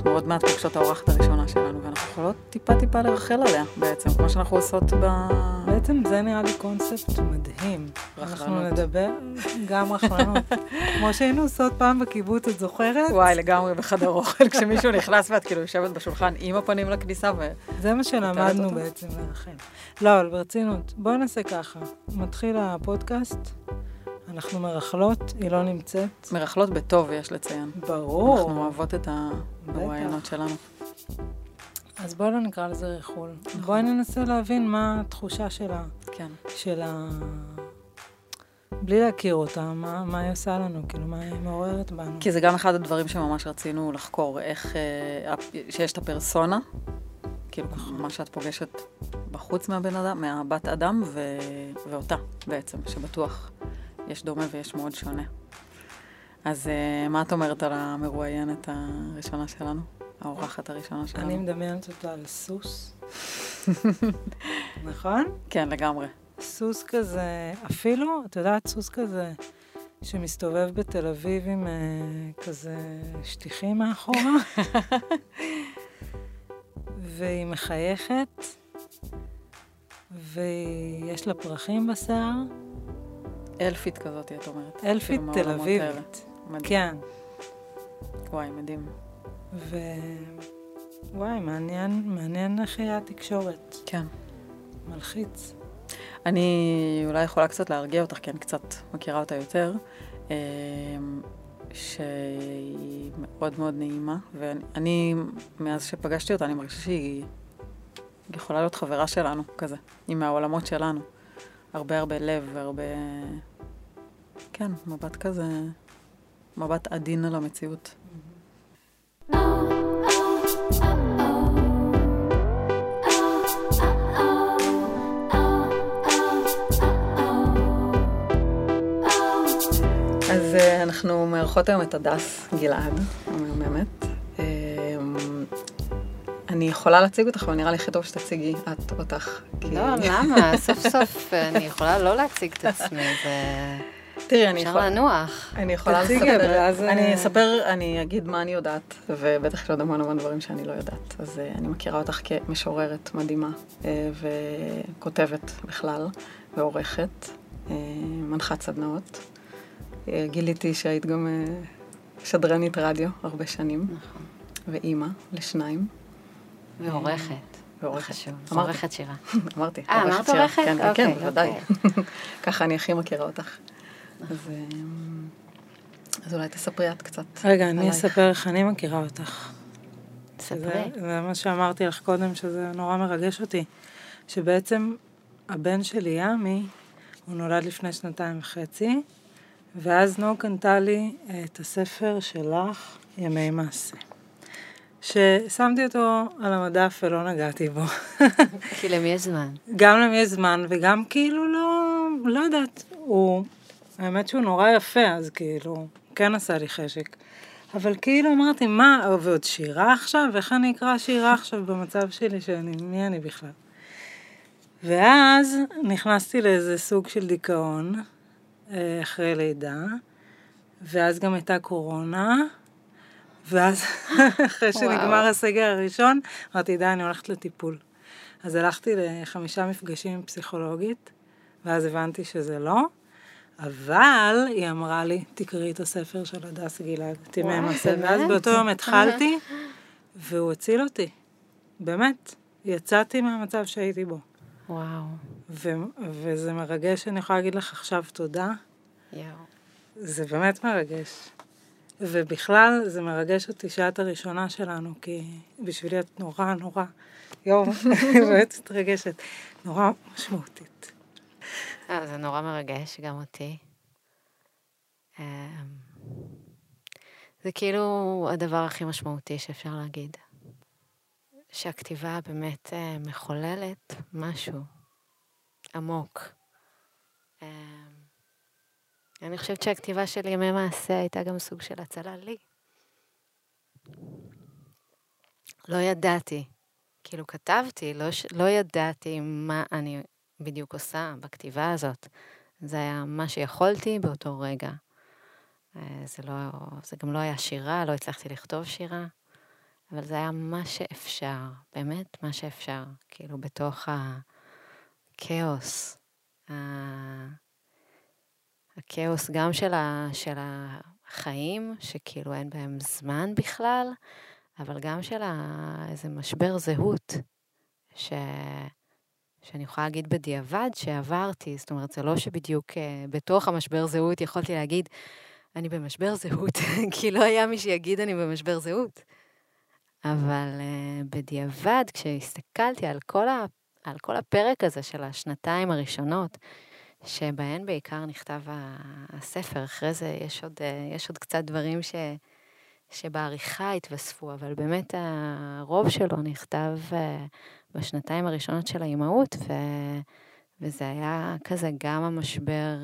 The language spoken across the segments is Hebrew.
אנחנו עוד מעט פוגשות האורחת הראשונה שלנו, ואנחנו יכולות טיפה-טיפה לרחל עליה בעצם, כמו שאנחנו עושות ב... בעצם זה נראה לי קונספט מדהים. אנחנו נדבר גם רחלנות. כמו שהיינו עושות פעם בקיבוץ, את זוכרת? וואי, לגמרי בחדר אוכל, כשמישהו נכנס ואת כאילו יושבת בשולחן עם הפנים לכניסה ו... זה מה שלמדנו בעצם לרחל. לא, אבל ברצינות, בואי נעשה ככה. מתחיל הפודקאסט. אנחנו מרכלות, היא לא נמצאת. מרכלות בטוב, יש לציין. ברור. אנחנו אוהבות את הרעיונות שלנו. אז בואי לא נקרא לזה ריחול. נכון. בואי ננסה להבין מה התחושה שלה. כן. של ה... בלי להכיר אותה, מה, מה היא עושה לנו, כאילו, מה היא מעוררת בנו. כי זה גם אחד הדברים שממש רצינו לחקור, איך, אה, שיש את הפרסונה, כאילו, נכון. מה שאת פוגשת בחוץ מהבן אדם, מהבת אדם, ו... ואותה בעצם, שבטוח יש דומה ויש מאוד שונה. אז uh, מה את אומרת על המרואיינת הראשונה שלנו? האורחת הראשונה שלנו? אני מדמיינת אותה על סוס. נכון? כן, לגמרי. סוס כזה, אפילו, את יודעת, סוס כזה שמסתובב בתל אביב עם uh, כזה שטיחים מאחורה, והיא מחייכת, ויש לה פרחים בשיער. אלפית כזאת, את אומרת. אלפית כאילו, תל אביבית. כן. וואי, מדהים. ו... וואי, מעניין, מעניין איך היה התקשורת. כן. מלחיץ. אני אולי יכולה קצת להרגיע אותך, כי אני קצת מכירה אותה יותר, אמ, שהיא מאוד מאוד נעימה, ואני, מאז שפגשתי אותה, אני מרגישה שהיא יכולה להיות חברה שלנו, כזה, היא מהעולמות שלנו. הרבה הרבה לב והרבה כן, מבט כזה, מבט עדין על המציאות. אז אה, אנחנו מארחות היום את הדס גלעד, המהממת. אה, אני יכולה להציג אותך, אבל נראה לי הכי טוב שתציגי את אותך. לא, למה? סוף סוף אני יכולה לא להציג את עצמי. תראי, אני יכולה... אפשר לנוח. אני יכולה לספר, אני אספר, אני אגיד מה אני יודעת, ובטח יש עוד המון המון דברים שאני לא יודעת. אז uh, אני מכירה אותך כמשוררת מדהימה, uh, וכותבת בכלל, ועורכת, מנחת סדנאות. גיליתי שהיית גם שדרנית רדיו הרבה שנים. נכון. ואימא לשניים. ועורכת. ועורכת. עורכת שירה. אמרתי. אה, אמרת עורכת? כן, כן, כן, בוודאי. ככה אני הכי מכירה אותך. אז, אמ, אז אולי תספרי את קצת. רגע, אני אספר איך אני מכירה אותך. ספרי. זה מה שאמרתי לך קודם, שזה נורא מרגש אותי. שבעצם הבן שלי, ימי, הוא נולד לפני שנתיים וחצי, ואז נו קנתה לי את הספר שלך, ימי מעשה. ששמתי אותו על המדף ולא נגעתי בו. כי למי יש זמן? גם למי יש זמן, וגם כאילו לא, לא יודעת, הוא האמת שהוא נורא יפה, אז כאילו, כן עשה לי חשק. אבל כאילו אמרתי, מה, ועוד שירה עכשיו? איך אני אקרא שירה עכשיו במצב שלי, שאני, מי אני בכלל? ואז נכנסתי לאיזה סוג של דיכאון אה, אחרי לידה, ואז גם הייתה קורונה, ואז אחרי שנגמר הסגר הראשון, אמרתי, די, אני הולכת לטיפול. אז הלכתי לחמישה מפגשים עם פסיכולוגית, ואז הבנתי שזה לא, אבל היא אמרה לי, תקראי את הספר של הדס גלעד, תימי מעשה. ואז באותו יום התחלתי, והוא הציל אותי. באמת. יצאתי מהמצב שהייתי בו. וואו. ו- וזה מרגש, אני יכולה להגיד לך עכשיו תודה. יואו. זה באמת מרגש. ובכלל, זה מרגש אותי שאת הראשונה שלנו, כי בשבילי את נורא נורא, יואו, באמת מתרגשת, נורא משמעותית. אה, זה נורא מרגש, גם אותי. אמ, זה כאילו הדבר הכי משמעותי שאפשר להגיד. שהכתיבה באמת אה, מחוללת משהו עמוק. אמ, אני חושבת שהכתיבה של ימי מעשה הייתה גם סוג של הצלה לי. לא ידעתי, כאילו כתבתי, לא, לא ידעתי מה אני בדיוק עושה בכתיבה הזאת. זה היה מה שיכולתי באותו רגע. אה, זה, לא, זה גם לא היה שירה, לא הצלחתי לכתוב שירה. אבל זה היה מה שאפשר, באמת מה שאפשר, כאילו בתוך הכאוס, הכאוס גם של, ה, של החיים, שכאילו אין בהם זמן בכלל, אבל גם של ה, איזה משבר זהות, ש, שאני יכולה להגיד בדיעבד שעברתי, זאת אומרת, זה לא שבדיוק uh, בתוך המשבר זהות יכולתי להגיד, אני במשבר זהות, כי לא היה מי שיגיד אני במשבר זהות. אבל uh, בדיעבד, כשהסתכלתי על כל, ה, על כל הפרק הזה של השנתיים הראשונות, שבהן בעיקר נכתב הספר, אחרי זה יש עוד, uh, יש עוד קצת דברים ש, שבעריכה התווספו, אבל באמת הרוב שלו נכתב בשנתיים הראשונות של האימהות, ו... וזה היה כזה גם המשבר,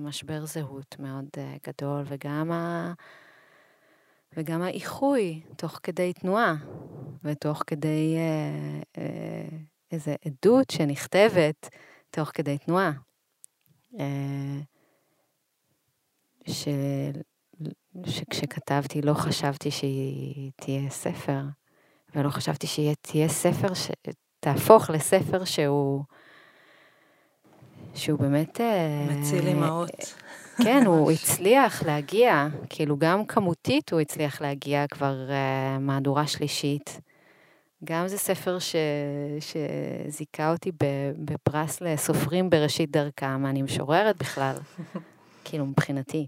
משבר זהות מאוד גדול, וגם ה... וגם האיחוי תוך כדי תנועה, ותוך כדי אה, אה, איזו עדות שנכתבת תוך כדי תנועה. אה, ש... שכשכתבתי לא חשבתי שהיא תהיה ספר, ולא חשבתי שהיא תהיה ספר, שתהפוך לספר שהוא, שהוא באמת... אה, מציל אימהות. כן, הוא הצליח להגיע, כאילו גם כמותית הוא הצליח להגיע כבר uh, מהדורה שלישית. גם זה ספר ש... שזיכה אותי בפרס לסופרים בראשית דרכם, אני משוררת בכלל, כאילו מבחינתי.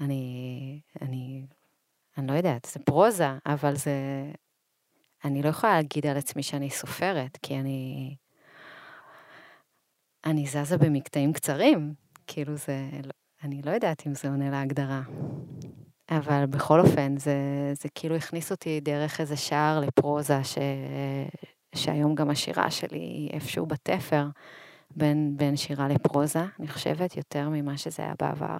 אני, אני, אני לא יודעת, זה פרוזה, אבל זה... אני לא יכולה להגיד על עצמי שאני סופרת, כי אני... אני זזה במקטעים קצרים, כאילו זה... אני לא יודעת אם זה עונה להגדרה. אבל בכל אופן, זה, זה כאילו הכניס אותי דרך איזה שער לפרוזה, ש, שהיום גם השירה שלי היא איפשהו בתפר בין, בין שירה לפרוזה, אני חושבת, יותר ממה שזה היה בעבר.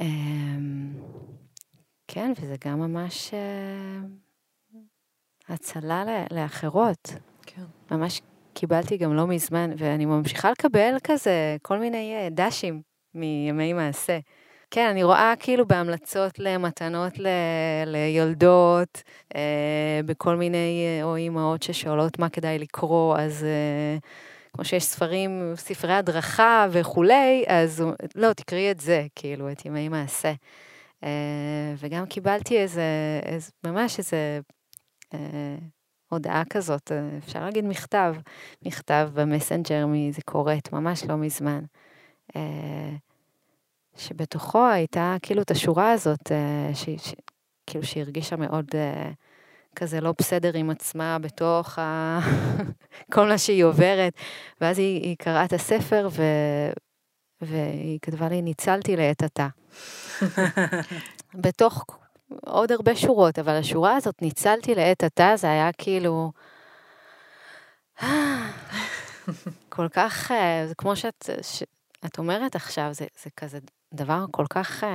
אמ, כן, וזה גם ממש אה, הצלה לאחרות. כן. ממש קיבלתי גם לא מזמן, ואני ממשיכה לקבל כזה כל מיני אה, דשים מימי מעשה. כן, אני רואה כאילו בהמלצות למתנות ל... ליולדות, אה, בכל מיני, אה, או אימהות ששואלות מה כדאי לקרוא, אז אה, כמו שיש ספרים, ספרי הדרכה וכולי, אז לא, תקראי את זה, כאילו, את ימי מעשה. אה, וגם קיבלתי איזה, איזה ממש איזה הודעה כזאת, אה, אפשר להגיד מכתב, מכתב במסנג'ר מאיזה קוראת, ממש לא מזמן. אה, שבתוכו הייתה כאילו את השורה הזאת, אה, ש, ש, כאילו שהיא הרגישה מאוד אה, כזה לא בסדר עם עצמה בתוך ה... כל מה שהיא עוברת. ואז היא, היא קראה את הספר ו... והיא כתבה לי, ניצלתי לעת עתה. בתוך עוד הרבה שורות, אבל השורה הזאת, ניצלתי לעת עתה, זה היה כאילו... כל כך, זה כמו שאת, את אומרת עכשיו, זה, זה כזה דבר כל כך uh,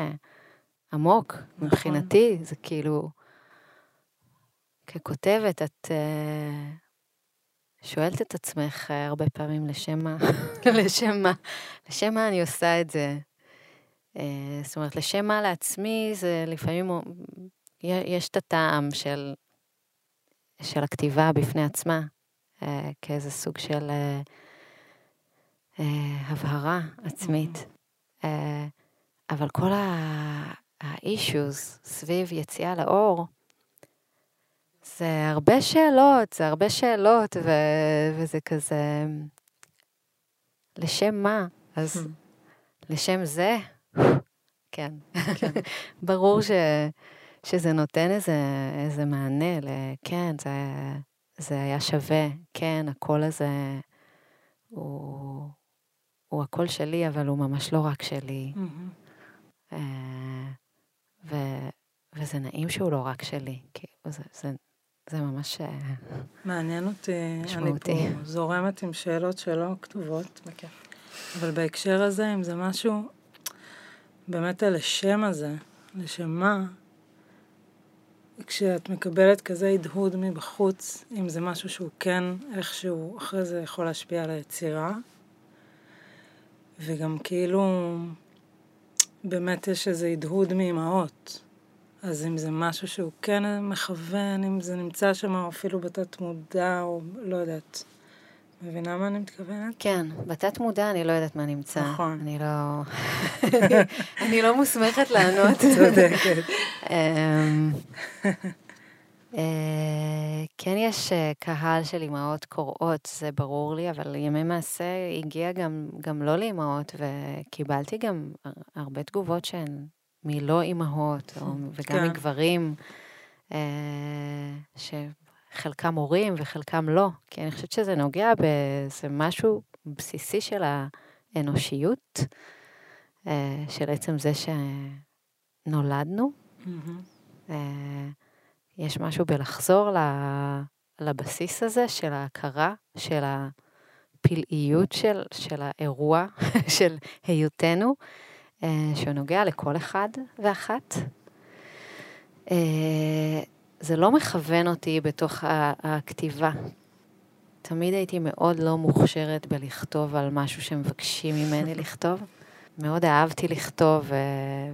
עמוק נכון. מבחינתי, זה כאילו, ככותבת, את uh, שואלת את עצמך הרבה פעמים לשם מה, לשם מה, לשם מה אני עושה את זה. Uh, זאת אומרת, לשם מה לעצמי, זה לפעמים, יש את הטעם של, של הכתיבה בפני עצמה, uh, כאיזה סוג של... אה, הבהרה עצמית. Mm-hmm. אה, אבל כל ה-issues סביב יציאה לאור, זה הרבה שאלות, זה הרבה שאלות, ו- וזה כזה, לשם מה? אז mm-hmm. לשם זה, כן. כן. ברור ש, שזה נותן איזה, איזה מענה ל... כן, זה, זה היה שווה, כן, הקול הזה הוא, הוא הכל שלי, אבל הוא ממש לא רק שלי. Mm-hmm. ו, וזה נעים שהוא לא רק שלי, כי זה, זה, זה ממש אה, מעניין אותי, משמעותי. אני פה זורמת עם שאלות שלא כתובות, בכיף. אבל בהקשר הזה, אם זה משהו, באמת על השם הזה, לשם מה, כשאת מקבלת כזה הדהוד מבחוץ, אם זה משהו שהוא כן איכשהו אחרי זה יכול להשפיע על היצירה, וגם כאילו, באמת יש איזה הדהוד מאימהות. אז אם זה משהו שהוא כן מכוון, אם זה נמצא שם אפילו בתת מודע, או לא יודעת. מבינה מה אני מתכוונת? כן, בתת מודע אני לא יודעת מה נמצא. נכון. אני לא... אני לא מוסמכת לענות. צודקת. אמ, אה, כן יש אה, קהל של אימהות קוראות, זה ברור לי, אבל ימי מעשה הגיע גם, גם לא לאימהות, וקיבלתי גם הר- הרבה תגובות שהן מלא אימהות, או, וגם כן. מגברים, אה, שחלקם הורים וחלקם לא, כי אני חושבת שזה נוגע באיזה משהו בסיסי של האנושיות, אה, של עצם זה שנולדנו. אה, יש משהו בלחזור לבסיס הזה של ההכרה, של הפלאיות של, של האירוע, של היותנו, אה, שנוגע לכל אחד ואחת. זה לא מכוון אותי בתוך הכתיבה. תמיד הייתי מאוד לא מוכשרת בלכתוב על משהו שמבקשים ממני לכתוב. מאוד אהבתי לכתוב,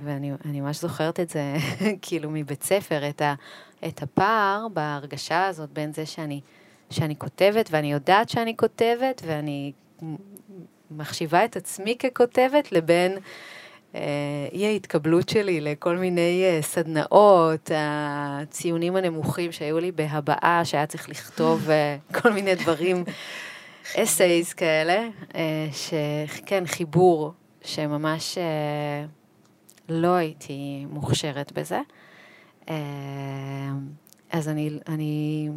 ואני אני ממש זוכרת את זה, כאילו מבית ספר, את, ה, את הפער בהרגשה הזאת בין זה שאני, שאני כותבת, ואני יודעת שאני כותבת, ואני מחשיבה את עצמי ככותבת, לבין אי ההתקבלות שלי לכל מיני אה, סדנאות, הציונים הנמוכים שהיו לי בהבעה, שהיה צריך לכתוב אה, כל מיני דברים, אסייז כאלה, אה, שכן, חיבור, שממש אה, לא הייתי מוכשרת בזה. אה, אז אני, אני,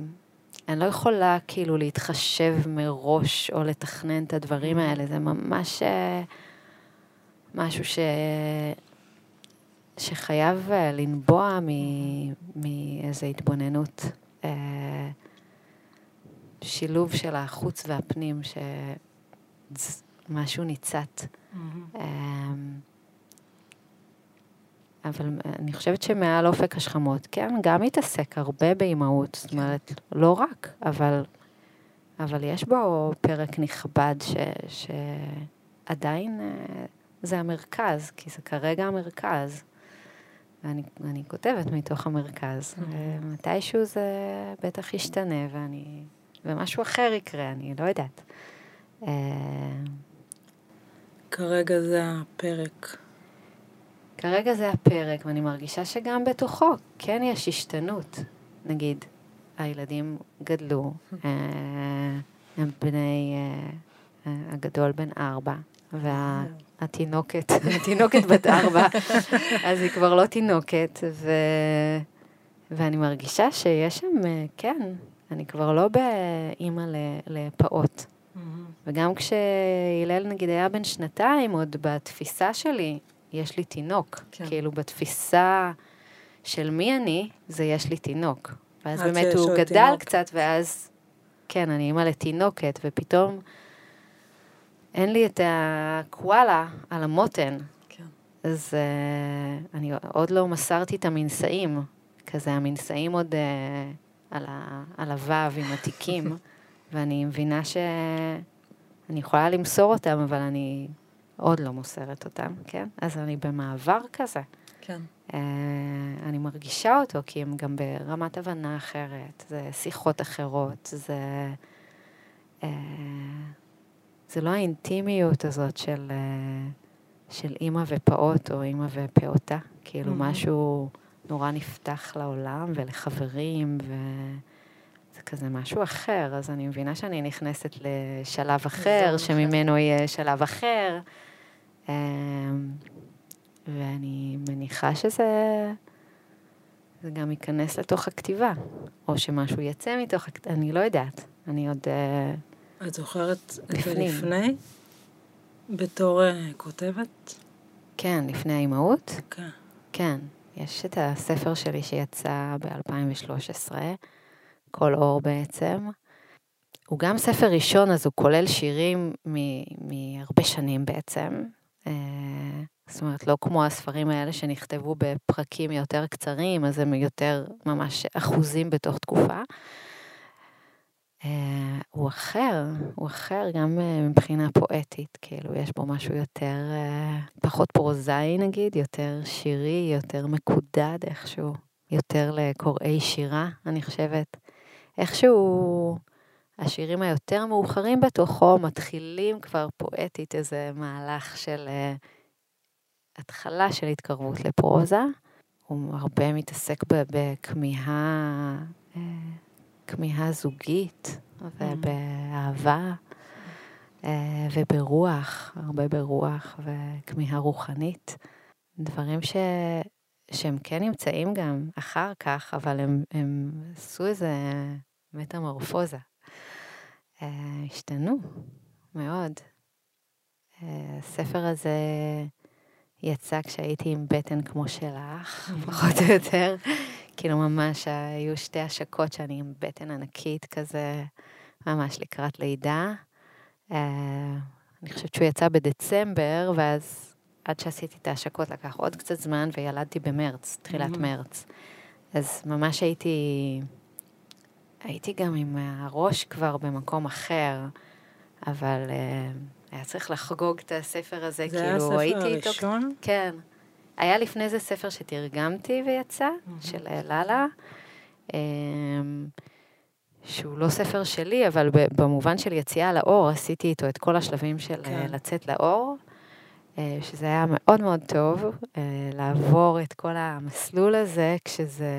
אני לא יכולה כאילו להתחשב מראש או לתכנן את הדברים האלה, זה ממש אה, משהו ש... שחייב אה, לנבוע מ- מאיזו התבוננות. אה, שילוב של החוץ והפנים, שמשהו ניצת. מהמם. אמ, אבל אני חושבת שמעל אופק השכמות, כן, גם מתעסק הרבה באימהות, זאת אומרת, לא רק, אבל, אבל יש בו פרק נכבד ש, שעדיין אה, זה המרכז, כי זה כרגע המרכז. ואני אני כותבת מתוך המרכז, ומתישהו זה בטח ישתנה, ואני, ומשהו אחר יקרה, אני לא יודעת. אה, כרגע זה הפרק. כרגע זה הפרק, ואני מרגישה שגם בתוכו כן יש השתנות. נגיד, הילדים גדלו, אה, הם בני, אה, הגדול בן ארבע, והתינוקת, התינוקת בת ארבע, אז היא כבר לא תינוקת, ו... ואני מרגישה שיש שם, אה, כן, אני כבר לא באימא לפעוט. וגם כשהלל נגיד היה בן שנתיים, עוד בתפיסה שלי, יש לי תינוק. כן. כאילו בתפיסה של מי אני, זה יש לי תינוק. ואז באמת הוא גדל תינוק. קצת, ואז, כן, אני אימא לתינוקת, ופתאום אין לי את הקואלה על המותן. כן. אז uh, אני עוד לא מסרתי את המנשאים, כזה המנשאים עוד uh, על, ה, על הוו עם התיקים, ואני מבינה שאני יכולה למסור אותם, אבל אני עוד לא מוסרת אותם, כן? אז אני במעבר כזה. כן. Uh, אני מרגישה אותו, כי הם גם ברמת הבנה אחרת, זה שיחות אחרות, זה... Uh, זה לא האינטימיות הזאת של, uh, של אימא ופעוט או אימא ופעוטה, כאילו מהמם. משהו נורא נפתח לעולם ולחברים, וזה כזה משהו אחר, אז אני מבינה שאני נכנסת לשלב אחר, אחר. שממנו יהיה שלב אחר. Um, ואני מניחה שזה זה גם ייכנס לתוך הכתיבה, או שמשהו יצא מתוך הכתיבה, אני לא יודעת. אני עוד... אה, את זוכרת את זה. לפני? בתור אה, כותבת? כן, לפני האימהות, כן. כן. יש את הספר שלי שיצא ב-2013, כל אור בעצם. הוא גם ספר ראשון, אז הוא כולל שירים מ- מהרבה שנים בעצם. אה, זאת אומרת, לא כמו הספרים האלה שנכתבו בפרקים יותר קצרים, אז הם יותר ממש אחוזים בתוך תקופה. אה, הוא אחר, הוא אחר גם אה, מבחינה פואטית, כאילו יש בו משהו יותר, אה, פחות פרוזאי נגיד, יותר שירי, יותר מקודד איכשהו, יותר לקוראי שירה, אני חושבת. איכשהו השירים היותר מאוחרים בתוכו מתחילים כבר פואטית איזה מהלך של התחלה של התקרבות לפרוזה. הוא הרבה מתעסק בכמיהה כמיהה זוגית ובאהבה אה, וברוח, הרבה ברוח וכמיהה רוחנית. דברים ש... שהם כן נמצאים גם אחר כך, אבל הם, הם עשו איזה מטמורפוזה. אה, השתנו מאוד. אה, הספר הזה יצא כשהייתי עם בטן כמו שלך, פחות או יותר. כאילו ממש היו שתי השקות שאני עם בטן ענקית כזה, ממש לקראת לידה. אה, אני חושבת שהוא יצא בדצמבר, ואז עד שעשיתי את ההשקות לקח עוד קצת זמן, וילדתי במרץ, תחילת mm-hmm. מרץ. אז ממש הייתי, הייתי גם עם הראש כבר במקום אחר, אבל uh, היה צריך לחגוג את הספר הזה, זה כאילו הייתי איתו... זה היה הספר הראשון? כן. היה לפני זה ספר שתרגמתי ויצא. של אה, לאלה, אמ, שהוא לא ספר שלי, אבל במובן של יציאה לאור, עשיתי איתו את כל השלבים של אה, כן. לצאת לאור, אה, שזה היה מאוד מאוד טוב, לעבור את כל המסלול הזה, כשזה...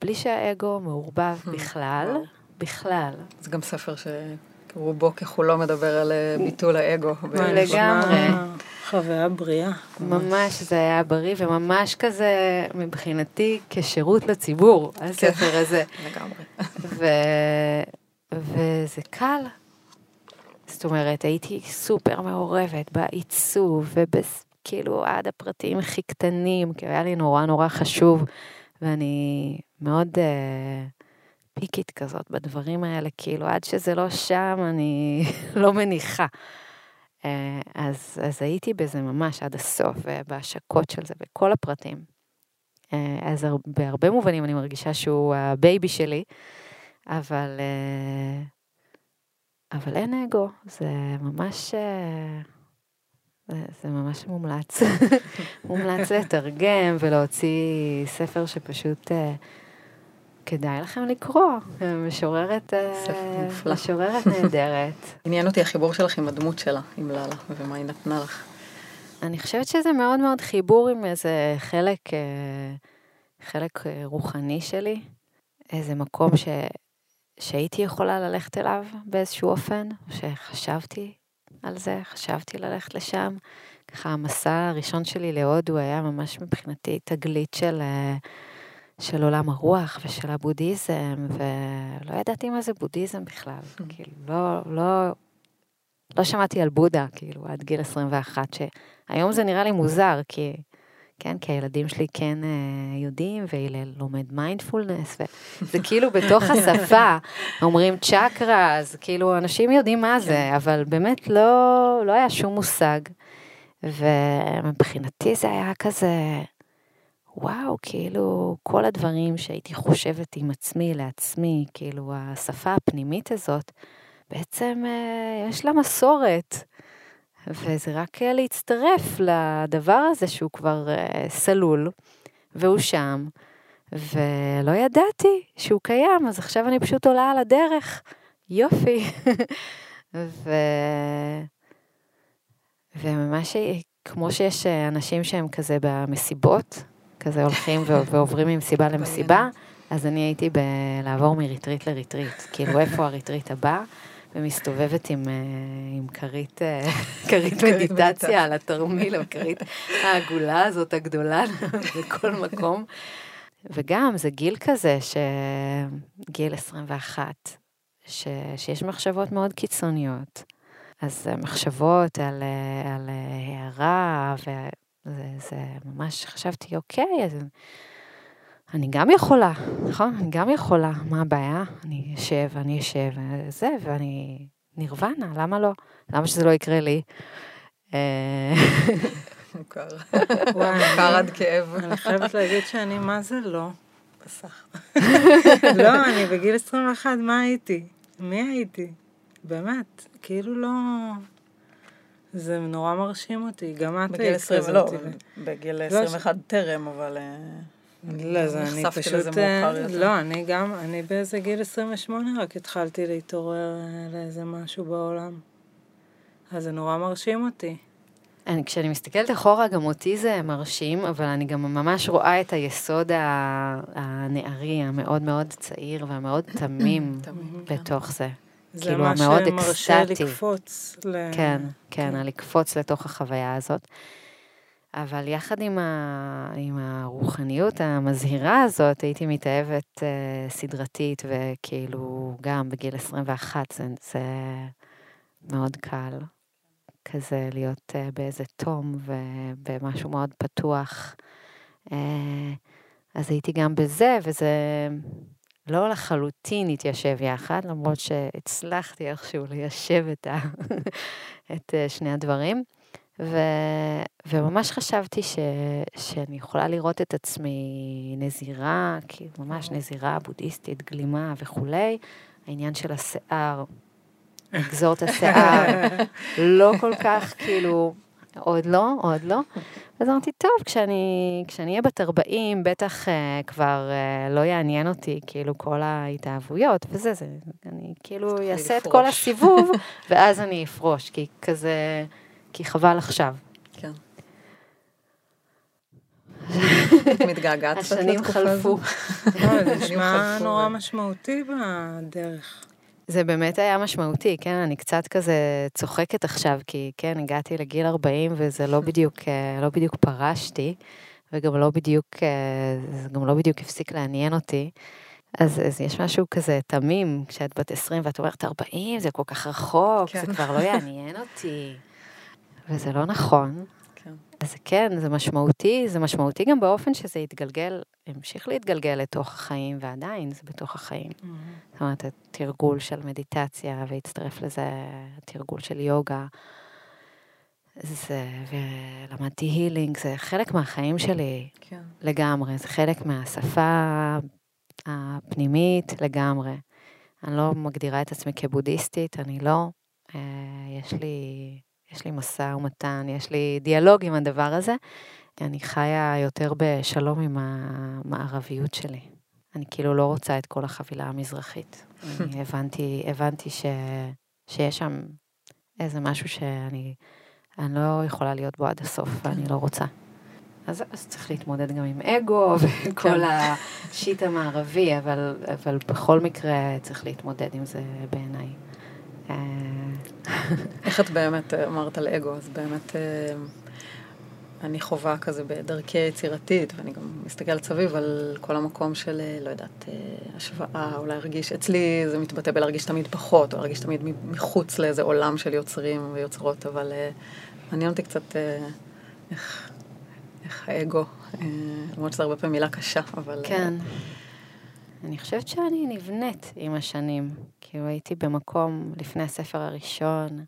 בלי שהאגו מעורבב בכלל, בכלל. זה גם ספר שרובו ככולו מדבר על ביטול האגו. לגמרי. חוויה בריאה. ממש, זה היה בריא, וממש כזה, מבחינתי, כשירות לציבור, הספר כן. הזה. לגמרי. וזה קל. זאת אומרת, הייתי סופר מעורבת בעיצוב, וכאילו עד הפרטים הכי קטנים, כי היה לי נורא נורא חשוב, ואני מאוד uh, פיקית כזאת בדברים האלה, כאילו עד שזה לא שם, אני לא מניחה. אה, אז, אז הייתי בזה ממש עד הסוף, בהשקות של זה, בכל הפרטים. אה, אז בהרבה מובנים אני מרגישה שהוא ה baby שלי, אבל, אה, אבל אין אגו, זה ממש, זה, ממש מומלץ. מומלץ לתרגם ולהוציא ספר שפשוט כדאי לכם לקרוא, משוררת, אה, משוררת נהדרת. עניין אותי החיבור שלך עם הדמות שלה, עם לאלה, ומה היא נתנה לך. אני חושבת שזה מאוד מאוד חיבור עם איזה חלק, אה, חלק אה, רוחני שלי, איזה מקום ש, שהייתי יכולה ללכת אליו באיזשהו אופן, שחשבתי על זה, חשבתי ללכת לשם. ככה המסע הראשון שלי להודו היה ממש מבחינתי תגלית של... של עולם הרוח ושל הבודהיזם, ולא ידעתי מה זה בודהיזם בכלל. כאילו, לא, לא, לא שמעתי על בודה, כאילו, עד גיל 21, שהיום זה נראה לי מוזר, כי, כן, כי הילדים שלי כן uh, יודעים, והלל לומד מיינדפולנס, וזה כאילו בתוך השפה, אומרים צ'קרה, אז כאילו, אנשים יודעים מה זה, כן. אבל באמת לא, לא היה שום מושג. ומבחינתי זה היה כזה, וואו, כאילו, כל הדברים שהייתי חושבת עם עצמי, לעצמי, כאילו, השפה הפנימית הזאת, בעצם אה, יש לה מסורת. וזה רק להצטרף לדבר הזה שהוא כבר אה, סלול, והוא שם, ולא ידעתי שהוא קיים, אז עכשיו אני פשוט עולה על הדרך. יופי. ו... וממש כמו שיש אנשים שהם כזה במסיבות, כזה הולכים ועוברים ממסיבה למסיבה, אז אני הייתי בלעבור מ retreat ל retreat, כאילו איפה ה retreat הבא, ומסתובבת עם, אה, עם כרית, אה, כרית מדיטציה על התרמיל, הכרית העגולה הזאת הגדולה בכל מקום. וגם זה גיל כזה, שגיל 21, ש... שיש מחשבות מאוד קיצוניות. אז מחשבות על, אה, על הערה זה, זה ממש חשבתי, אוקיי, אז אני גם יכולה, נכון? אני גם יכולה, מה הבעיה? אני אשב, אני אשב, זה, ואני נירוונה, למה לא? למה שזה לא יקרה לי? אה, מוכר. מוכר עד כאב. אני חייבת להגיד שאני, מה זה לא? פסח. לא, אני בגיל 21, מה הייתי? מי הייתי? באמת, כאילו לא... זה נורא מרשים אותי, גם את בגיל היית 20, כזאת. לא, ו- בגיל לא, 21 טרם, אבל... אה, לא, זה אני פשוט... אה. לא, אני גם, אני באיזה גיל 28 רק התחלתי להתעורר אה, לאיזה משהו בעולם. אז זה נורא מרשים אותי. אני, כשאני מסתכלת אחורה, גם אותי זה מרשים, אבל אני גם ממש רואה את היסוד הנערי, המאוד מאוד צעיר והמאוד תמים תמים, כן. בתוך זה. זה כאילו, מה המאוד שמרשה אקסטטי. לקפוץ. ל... כן, כן, כן. לקפוץ לתוך החוויה הזאת. אבל יחד עם, ה... עם הרוחניות המזהירה הזאת, הייתי מתאהבת אה, סדרתית, וכאילו, גם בגיל 21 זה, זה מאוד קל. כזה להיות אה, באיזה תום ובמשהו מאוד פתוח. אה, אז הייתי גם בזה, וזה לא לחלוטין התיישב יחד, למרות שהצלחתי איכשהו ליישב את, ה... את אה, שני הדברים. ו... וממש חשבתי ש... שאני יכולה לראות את עצמי נזירה, כאילו ממש נזירה בודהיסטית, גלימה וכולי. העניין של השיער, לגזור את השיער, לא כל כך, כאילו, עוד לא, עוד לא. אז אמרתי, טוב, כשאני, כשאני אהיה בת 40, בטח uh, כבר uh, לא יעניין אותי, כאילו, כל ההתאהבויות וזה, זה, אני כאילו אעשה את. כל הסיבוב, ואז אני אפרוש, כי כזה, כי חבל עכשיו. כן. את מתגעגעת השנים חלפו. לא, זה נשמע נורא משמעותי בדרך. זה באמת היה משמעותי, כן, אני קצת כזה צוחקת עכשיו, כי כן, הגעתי לגיל 40 וזה לא בדיוק, אה, לא בדיוק פרשתי, וגם לא בדיוק, אה, זה גם לא בדיוק הפסיק לעניין אותי. אז, אז יש משהו כזה תמים, כשאת בת 20 ואת אומרת 40, זה כל כך רחוק, כן. זה כבר לא יעניין אותי. וזה לא נכון. אז כן, זה משמעותי, זה משמעותי גם באופן שזה יתגלגל, המשיך להתגלגל לתוך החיים, ועדיין זה בתוך החיים. זאת אומרת, התרגול של מדיטציה, והצטרף לזה התרגול של יוגה. זה, ולמדתי הילינג, זה חלק מהחיים שלי כן. לגמרי, זה חלק מהשפה הפנימית לגמרי. אני לא מגדירה את עצמי כבודהיסטית, אני לא. אה, יש לי, יש לי משא ומתן, יש לי דיאלוג עם הדבר הזה. אני חיה יותר בשלום עם המערביות שלי. אני כאילו לא רוצה את כל החבילה המזרחית. אני הבנתי, הבנתי ש, שיש שם איזה משהו שאני אני לא יכולה להיות בו עד הסוף, ואני לא רוצה. אז, אז צריך להתמודד גם עם אגו וכל השיט המערבי, אבל, אבל בכל מקרה צריך להתמודד עם זה בעיניי. אה, איך את באמת אה, אמרת על אגו, אז באמת אה, אני חווה כזה בדרכי יצירתית, ואני גם מסתכלת סביב על כל המקום של, לא יודעת, אה, השוואה, או להרגיש, אצלי זה מתבטא בלהרגיש תמיד פחות, או להרגיש תמיד מחוץ לאיזה עולם של יוצרים ויוצרות, אבל מעניין אותי קצת איך, איך האגו, למרות שזו הרבה פעמים מילה קשה, אבל... כן. אני חושבת שאני נבנית עם השנים. כאילו הייתי במקום לפני הספר הראשון,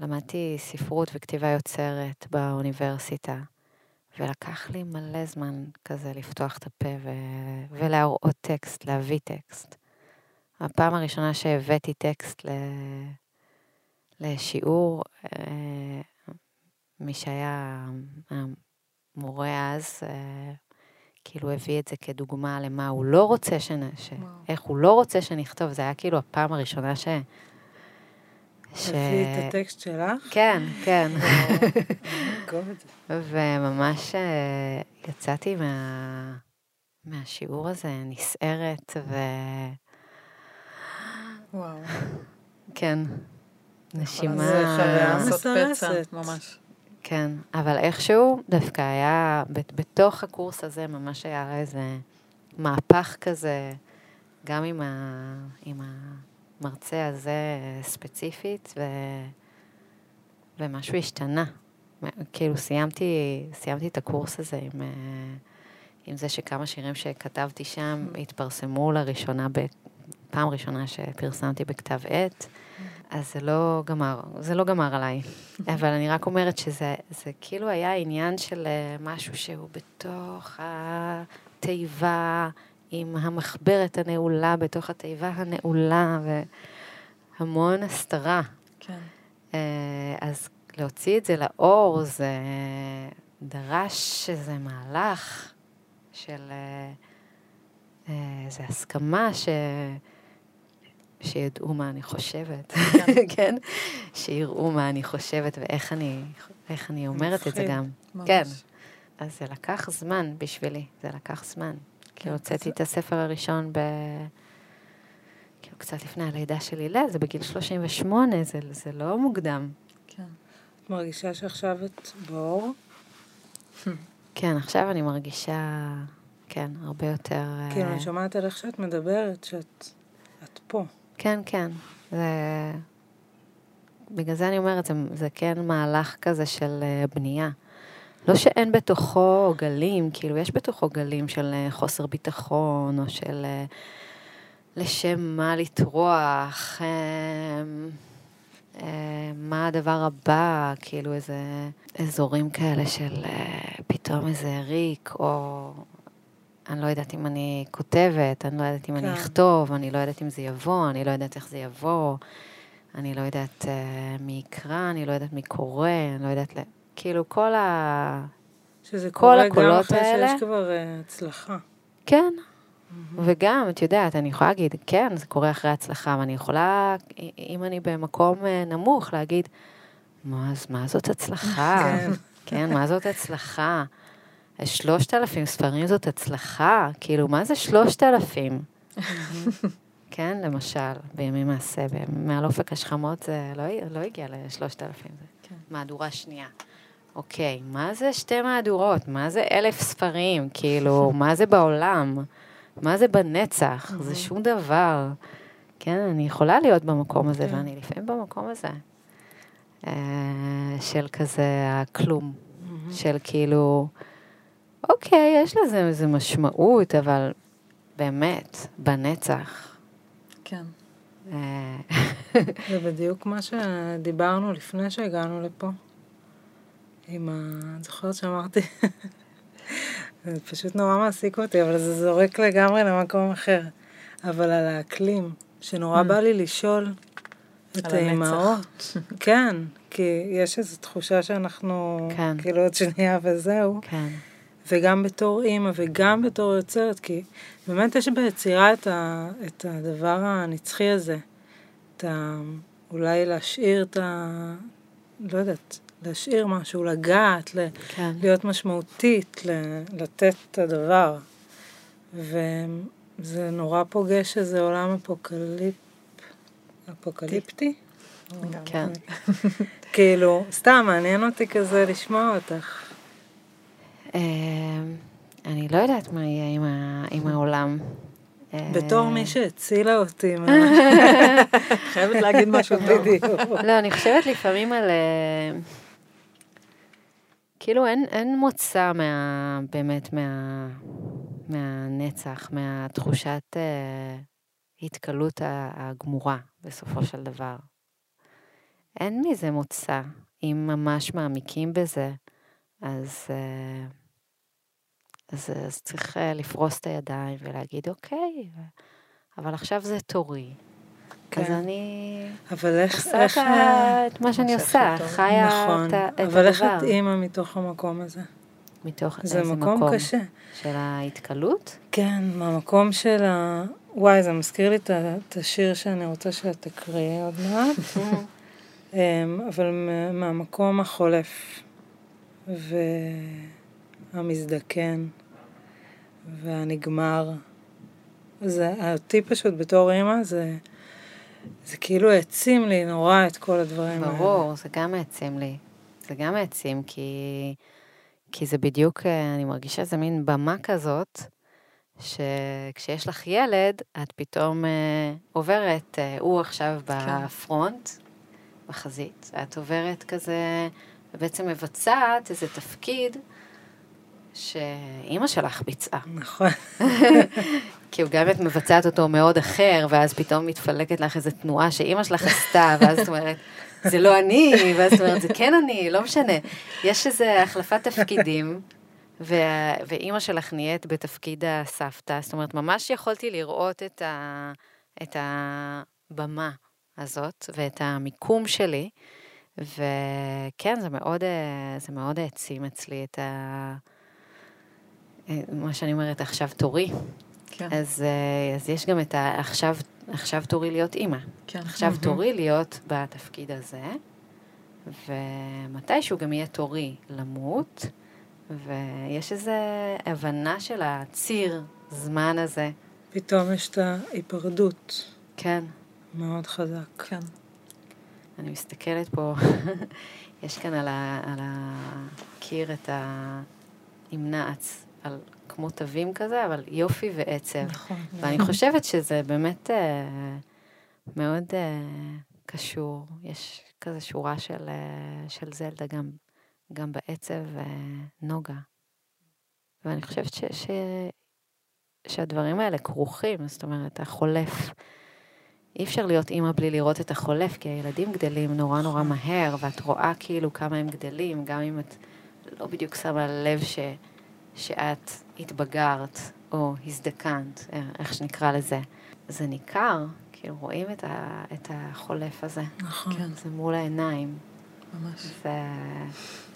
למדתי ספרות וכתיבה יוצרת באוניברסיטה, ולקח לי מלא זמן כזה לפתוח את הפה ו- ולהראות טקסט, להביא טקסט. הפעם הראשונה שהבאתי טקסט ל- לשיעור, אה, מי שהיה המורה אז, אה, כאילו הביא את זה כדוגמה למה הוא לא רוצה, שנ... ש... וואו. איך הוא לא רוצה שנכתוב, זה היה כאילו הפעם הראשונה ש... ש... תביאי את הטקסט שלך. כן, כן. וממש אה, יצאתי מה... מהשיעור הזה נסערת, וואו. כן, נשימה... זה חוויה לעשות פצע, מסרסת. ממש. כן, אבל איכשהו דווקא היה, בת- בתוך הקורס הזה ממש היה איזה מהפך כזה, גם עם, ה, עם המרצה הזה ספציפית, ו, ומשהו השתנה. כאילו סיימתי, סיימתי את הקורס הזה עם, אה, עם זה שכמה שירים שכתבתי שם התפרסמו לראשונה, פעם ראשונה שפרסמתי בכתב עת. אז זה לא גמר, זה לא גמר עליי. אבל אני רק אומרת שזה זה כאילו היה עניין של אה, משהו שהוא בתוך התיבה, עם המחברת הנעולה בתוך התיבה הנעולה, והמון הסתרה. כן. אה, אז להוציא את זה לאור, זה דרש איזה מהלך של... אה, זה הסכמה ש... שידעו מה אני חושבת, כן? שיראו מה אני חושבת ואיך אני, איך אני אומרת את זה גם. ממש. כן. אז זה לקח זמן בשבילי, זה לקח זמן. כאילו הוצאתי את הספר הראשון ב... כאילו קצת לפני הלידה של הלל, זה בגיל 38, זה, זה לא מוקדם. כן. את מרגישה שעכשיו את באור? כן, עכשיו אני מרגישה, כן, הרבה יותר... כאילו, אה, אני שומעת על איך שאת מדברת, שאת את פה. כן, כן. זה... בגלל זה אני אומרת, זה, זה כן מהלך כזה של אה, בנייה. לא שאין בתוכו גלים, כאילו, יש בתוכו גלים של אה, חוסר ביטחון, או של אה, לשם מה לטרוח, מה הדבר הבא, כאילו איזה אזורים כאלה של פתאום איזה ריק, או אני לא יודעת אם אני כותבת, אני לא יודעת אם כן. אני אכתוב, אני לא יודעת אם זה יבוא, אני לא יודעת איך זה יבוא, אני לא יודעת אה, מי יקרא, אני לא יודעת מי קורא, אני לא יודעת... ל... כאילו כל ה... שזה כל קורה גם אחרי האלה? שיש כבר אה, הצלחה. כן. וגם, את יודעת, אני יכולה להגיד, כן, זה קורה אחרי הצלחה, ואני יכולה, אם אני במקום אה, נמוך, להגיד, מה, אז מה זאת הצלחה? כן. כן, מה זאת הצלחה? שלושת אלפים ספרים זאת הצלחה? כאילו, מה זה שלושת אלפים? כן, למשל, בימי מעשה, מעל אופק השכמות זה לא, לא הגיע לשלושת אלפים, זה כן. מהדורה שנייה. אוקיי, מה זה שתי מהדורות? מה זה אלף ספרים? כאילו, מה זה בעולם? מה זה בנצח? זה שום דבר. כן, אני יכולה להיות במקום הזה, כן. ואני לפעמים במקום הזה. אה, של כזה הכלום. של כאילו, אוקיי, יש לזה איזו משמעות, אבל באמת, בנצח. כן. אה, זה בדיוק מה שדיברנו לפני שהגענו לפה. עם ה... את זוכרת שאמרתי? זה פשוט נורא מעסיק אותי, אבל זה זורק לגמרי למקום אחר. אבל על האקלים, שנורא בא לי לשאול את. האימהות. כן, כי יש איזו תחושה שאנחנו, כן. כאילו עוד שנייה וזהו. כן, וגם בתור אימא וגם בתור יוצרת, כי באמת יש ביצירה את, ה, את הדבר הנצחי הזה. את ה, אולי להשאיר את ה... לא יודעת, להשאיר משהו, לגעת, ל, כן. להיות משמעותית, ל, לתת את הדבר. וזה נורא פוגש איזה עולם אפוקליפ... אפוקליפטי? כן. כאילו, סתם, מעניין אותי כזה לשמוע אותך. אה, אני לא יודעת מה יהיה עם, ה, עם העולם. אה, בתור מי שהצילה אותי. חייבת להגיד משהו. בדיוק. לא, אני חושבת לפעמים על... אה, כאילו אין, אין מוצא מה... באמת מה... מהנצח, מהתחושת אה, התקלות הגמורה בסופו של דבר. אין מזה מוצא. אם ממש מעמיקים בזה, אז, אה, אז, אז צריך אה, לפרוס את הידיים ולהגיד, אוקיי, אבל עכשיו זה תורי. אז כן. אני אבל איך... עושה את איך את מה שאני עושה, טוב. חיה נכון, את את אבל איך הדבר. את אימא מתוך המקום הזה? מתוך זה איזה מקום קשה. של ההתקלות? כן, מהמקום של ה... וואי, זה מזכיר לי את השיר שאני רוצה שאת תקריאי עוד מעט, אמ, אבל מה- מהמקום החולף והמזדקן והנגמר. זה, אותי פשוט בתור אימא, זה, זה כאילו העצים לי נורא את כל הדברים האלה. ברור, זה גם העצים לי. זה גם העצים, כי, כי זה בדיוק, אה, אני מרגישה איזה מין במה כזאת, שכשיש לך ילד, את פתאום אה, עוברת, אה, הוא עכשיו בפרונט, בחזית, את עוברת כזה, ובעצם מבצעת איזה תפקיד שאימא שלך ביצעה. נכון. כי גם את מבצעת אותו מאוד אחר, ואז פתאום מתפלקת לך איזו תנועה שאימא שלך עשתה, ואז את אומרת, זה לא אני, ואז את אומרת, זה כן אני, לא משנה. יש איזו החלפת תפקידים, ו- ואימא שלך נהיית בתפקיד הסבתא, זאת אומרת, ממש יכולתי לראות את, ה- את הבמה הזאת ואת המיקום שלי, וכן, זה מאוד, אה, זה מאוד העצים אצלי את ה... מה שאני אומרת, עכשיו תורי. כן, אז, אה, אז יש גם את ה... עכשיו, עכשיו תורי להיות אימא. כן. עכשיו תורי להיות בתפקיד הזה, ומתישהו גם יהיה תורי למות, ויש איזו הבנה של הציר זמן הזה. פתאום יש את ההיפרדות כן, מאוד חזק. כן. אני מסתכלת פה, יש כאן על, ה, על הקיר את ה... על כמו תווים כזה, אבל יופי ועצב. נכון. ואני חושבת שזה באמת אה, מאוד אה, קשור. יש כזה שורה של, אה, של זלדה גם, גם בעצב אה, נוגה. ואני חושבת ש, ש, שהדברים האלה כרוכים, זאת אומרת, החולף. אי אפשר להיות אימא בלי לראות את החולף, כי הילדים גדלים נורא נורא מהר, ואת רואה כאילו כמה הם גדלים, גם אם את לא בדיוק שמה לב ש, שאת התבגרת או הזדקנת, אה, איך שנקרא לזה. זה ניכר, כאילו רואים את, ה, את החולף הזה. נכון. כן, זה מול העיניים. ממש. זה,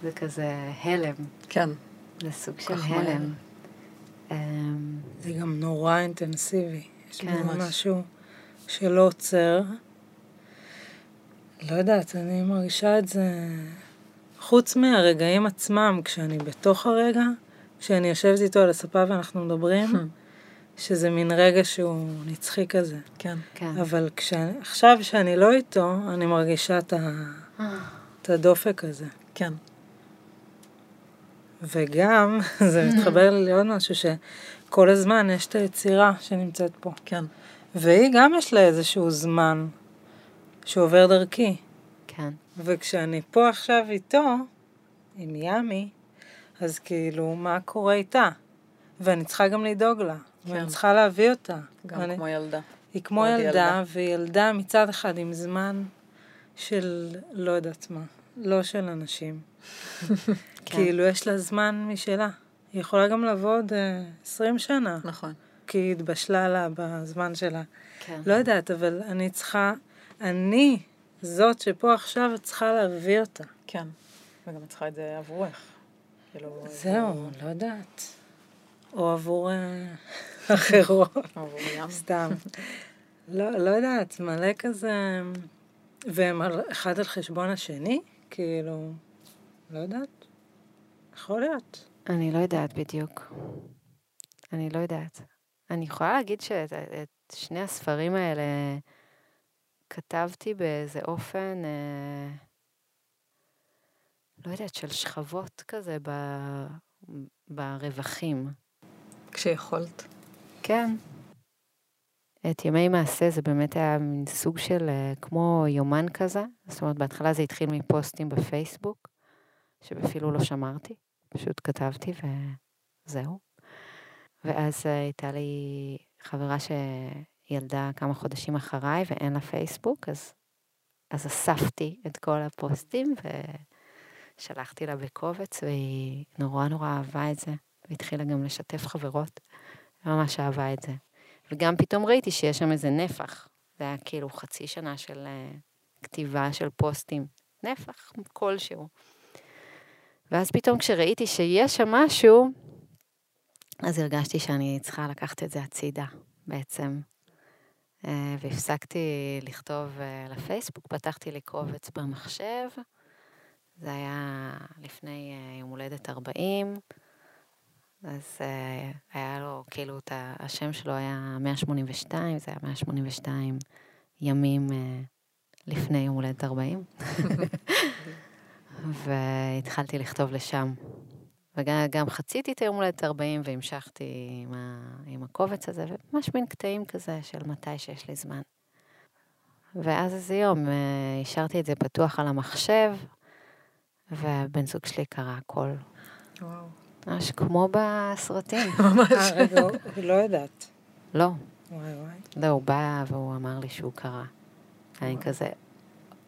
זה כזה הלם, כן, זה סוג של. הלם. אמ, זה גם נורא אינטנסיבי. יש כן, בזה ממש. משהו שלא עוצר. לא יודעת, אני מרגישה את זה... חוץ מהרגעים עצמם, כשאני בתוך הרגע, כשאני יושבת איתו על הספה ואנחנו מדברים, שזה מין רגע שהוא נצחי כזה. כן. כן. אבל כשאני, עכשיו שאני לא איתו, אני מרגישה את, ה, את הדופק הזה. כן. וגם, זה מתחבר לי לעוד משהו, שכל הזמן יש את היצירה שנמצאת פה. כן. והיא גם יש לה איזשהו זמן שעובר דרכי. כן. וכשאני פה עכשיו איתו, עם ימי, אז כאילו, מה קורה איתה? ואני צריכה גם לדאוג לה. כן. ואני צריכה להביא אותה. גם ואני, כמו ילדה. היא כמו ילדה, ילדה. והיא ילדה מצד אחד עם זמן של לא יודעת מה, לא של אנשים. כן. כאילו, יש לה זמן משלה. היא יכולה גם לבוא עוד אה, 20 שנה, נכון. כי היא התבשלה לה בזמן שלה. כן. לא יודעת, אבל אני צריכה, אני זאת שפה עכשיו צריכה להביא אותה. כן. וגם את צריכה את זה עבורך. כאילו... זהו, לא יודעת. או עבור אה, אחרות, עבור ים. סתם. לא, לא יודעת, מלא כזה... והם אחד על חשבון השני? כאילו, לא יודעת. יכול להיות. אני לא יודעת בדיוק. אני לא יודעת. אני יכולה להגיד שאת את שני הספרים האלה כתבתי באיזה אופן, אה, לא יודעת, של שכבות כזה ב, ברווחים. כשיכולת. כן. את ימי מעשה זה באמת היה מין סוג של אה, כמו יומן כזה. זאת אומרת, בהתחלה זה התחיל מפוסטים בפייסבוק, שאפילו לא שמרתי, פשוט כתבתי וזהו. ואז אה, הייתה לי חברה שילדה כמה חודשים אחריי ואין לה פייסבוק, אז, אז אספתי את כל הפוסטים ושלחתי לה בקובץ, והיא נורא נורא אהבה את זה, והתחילה גם לשתף חברות, ממש אהבה את זה. וגם פתאום ראיתי שיש שם איזה נפח. זה היה כאילו חצי שנה של uh, כתיבה של פוסטים. נפח כלשהו. ואז פתאום כשראיתי שיש שם משהו, אז הרגשתי שאני צריכה לקחת את זה הצידה, בעצם. Uh, והפסקתי לכתוב uh, לפייסבוק, פתחתי לי קובץ במחשב. זה היה לפני uh, יום הולדת 40. אז uh, היה לו, כאילו, את השם שלו היה 182, זה היה 182 ימים uh, לפני יום הולדת 40. והתחלתי לכתוב לשם. וגם גם חציתי את היום הולדת 40 והמשכתי עם, ה, עם הקובץ הזה, וממש מין קטעים כזה של מתי שיש לי זמן. ואז איזה יום השארתי את זה פתוח על המחשב, והבן זוג שלי קרא הכל. וואו. ממש כמו בסרטים. אה, רגע, הוא לא יודעת. לא, וואי וואי. לא, הוא בא והוא אמר לי שהוא קרא. אני כזה,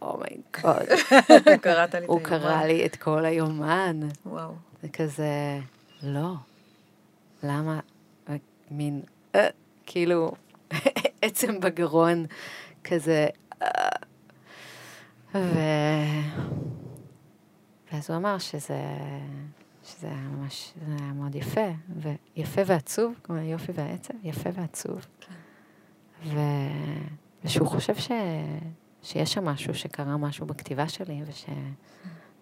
אומייגוד, קראת לי את הוא היומן. קרא לי את כל היומן. וואו. זה כזה, לא. למה? מין, אה, כאילו, עצם בגרון, כזה... אה. ו... ואז הוא אמר שזה, שזה היה ממש, זה היה מאוד יפה, ויפה ועצוב, כמו היופי והעצב, יפה ועצוב. כן. ו... ושהוא חושב ש... שיש שם משהו, שקרה משהו בכתיבה שלי, וש...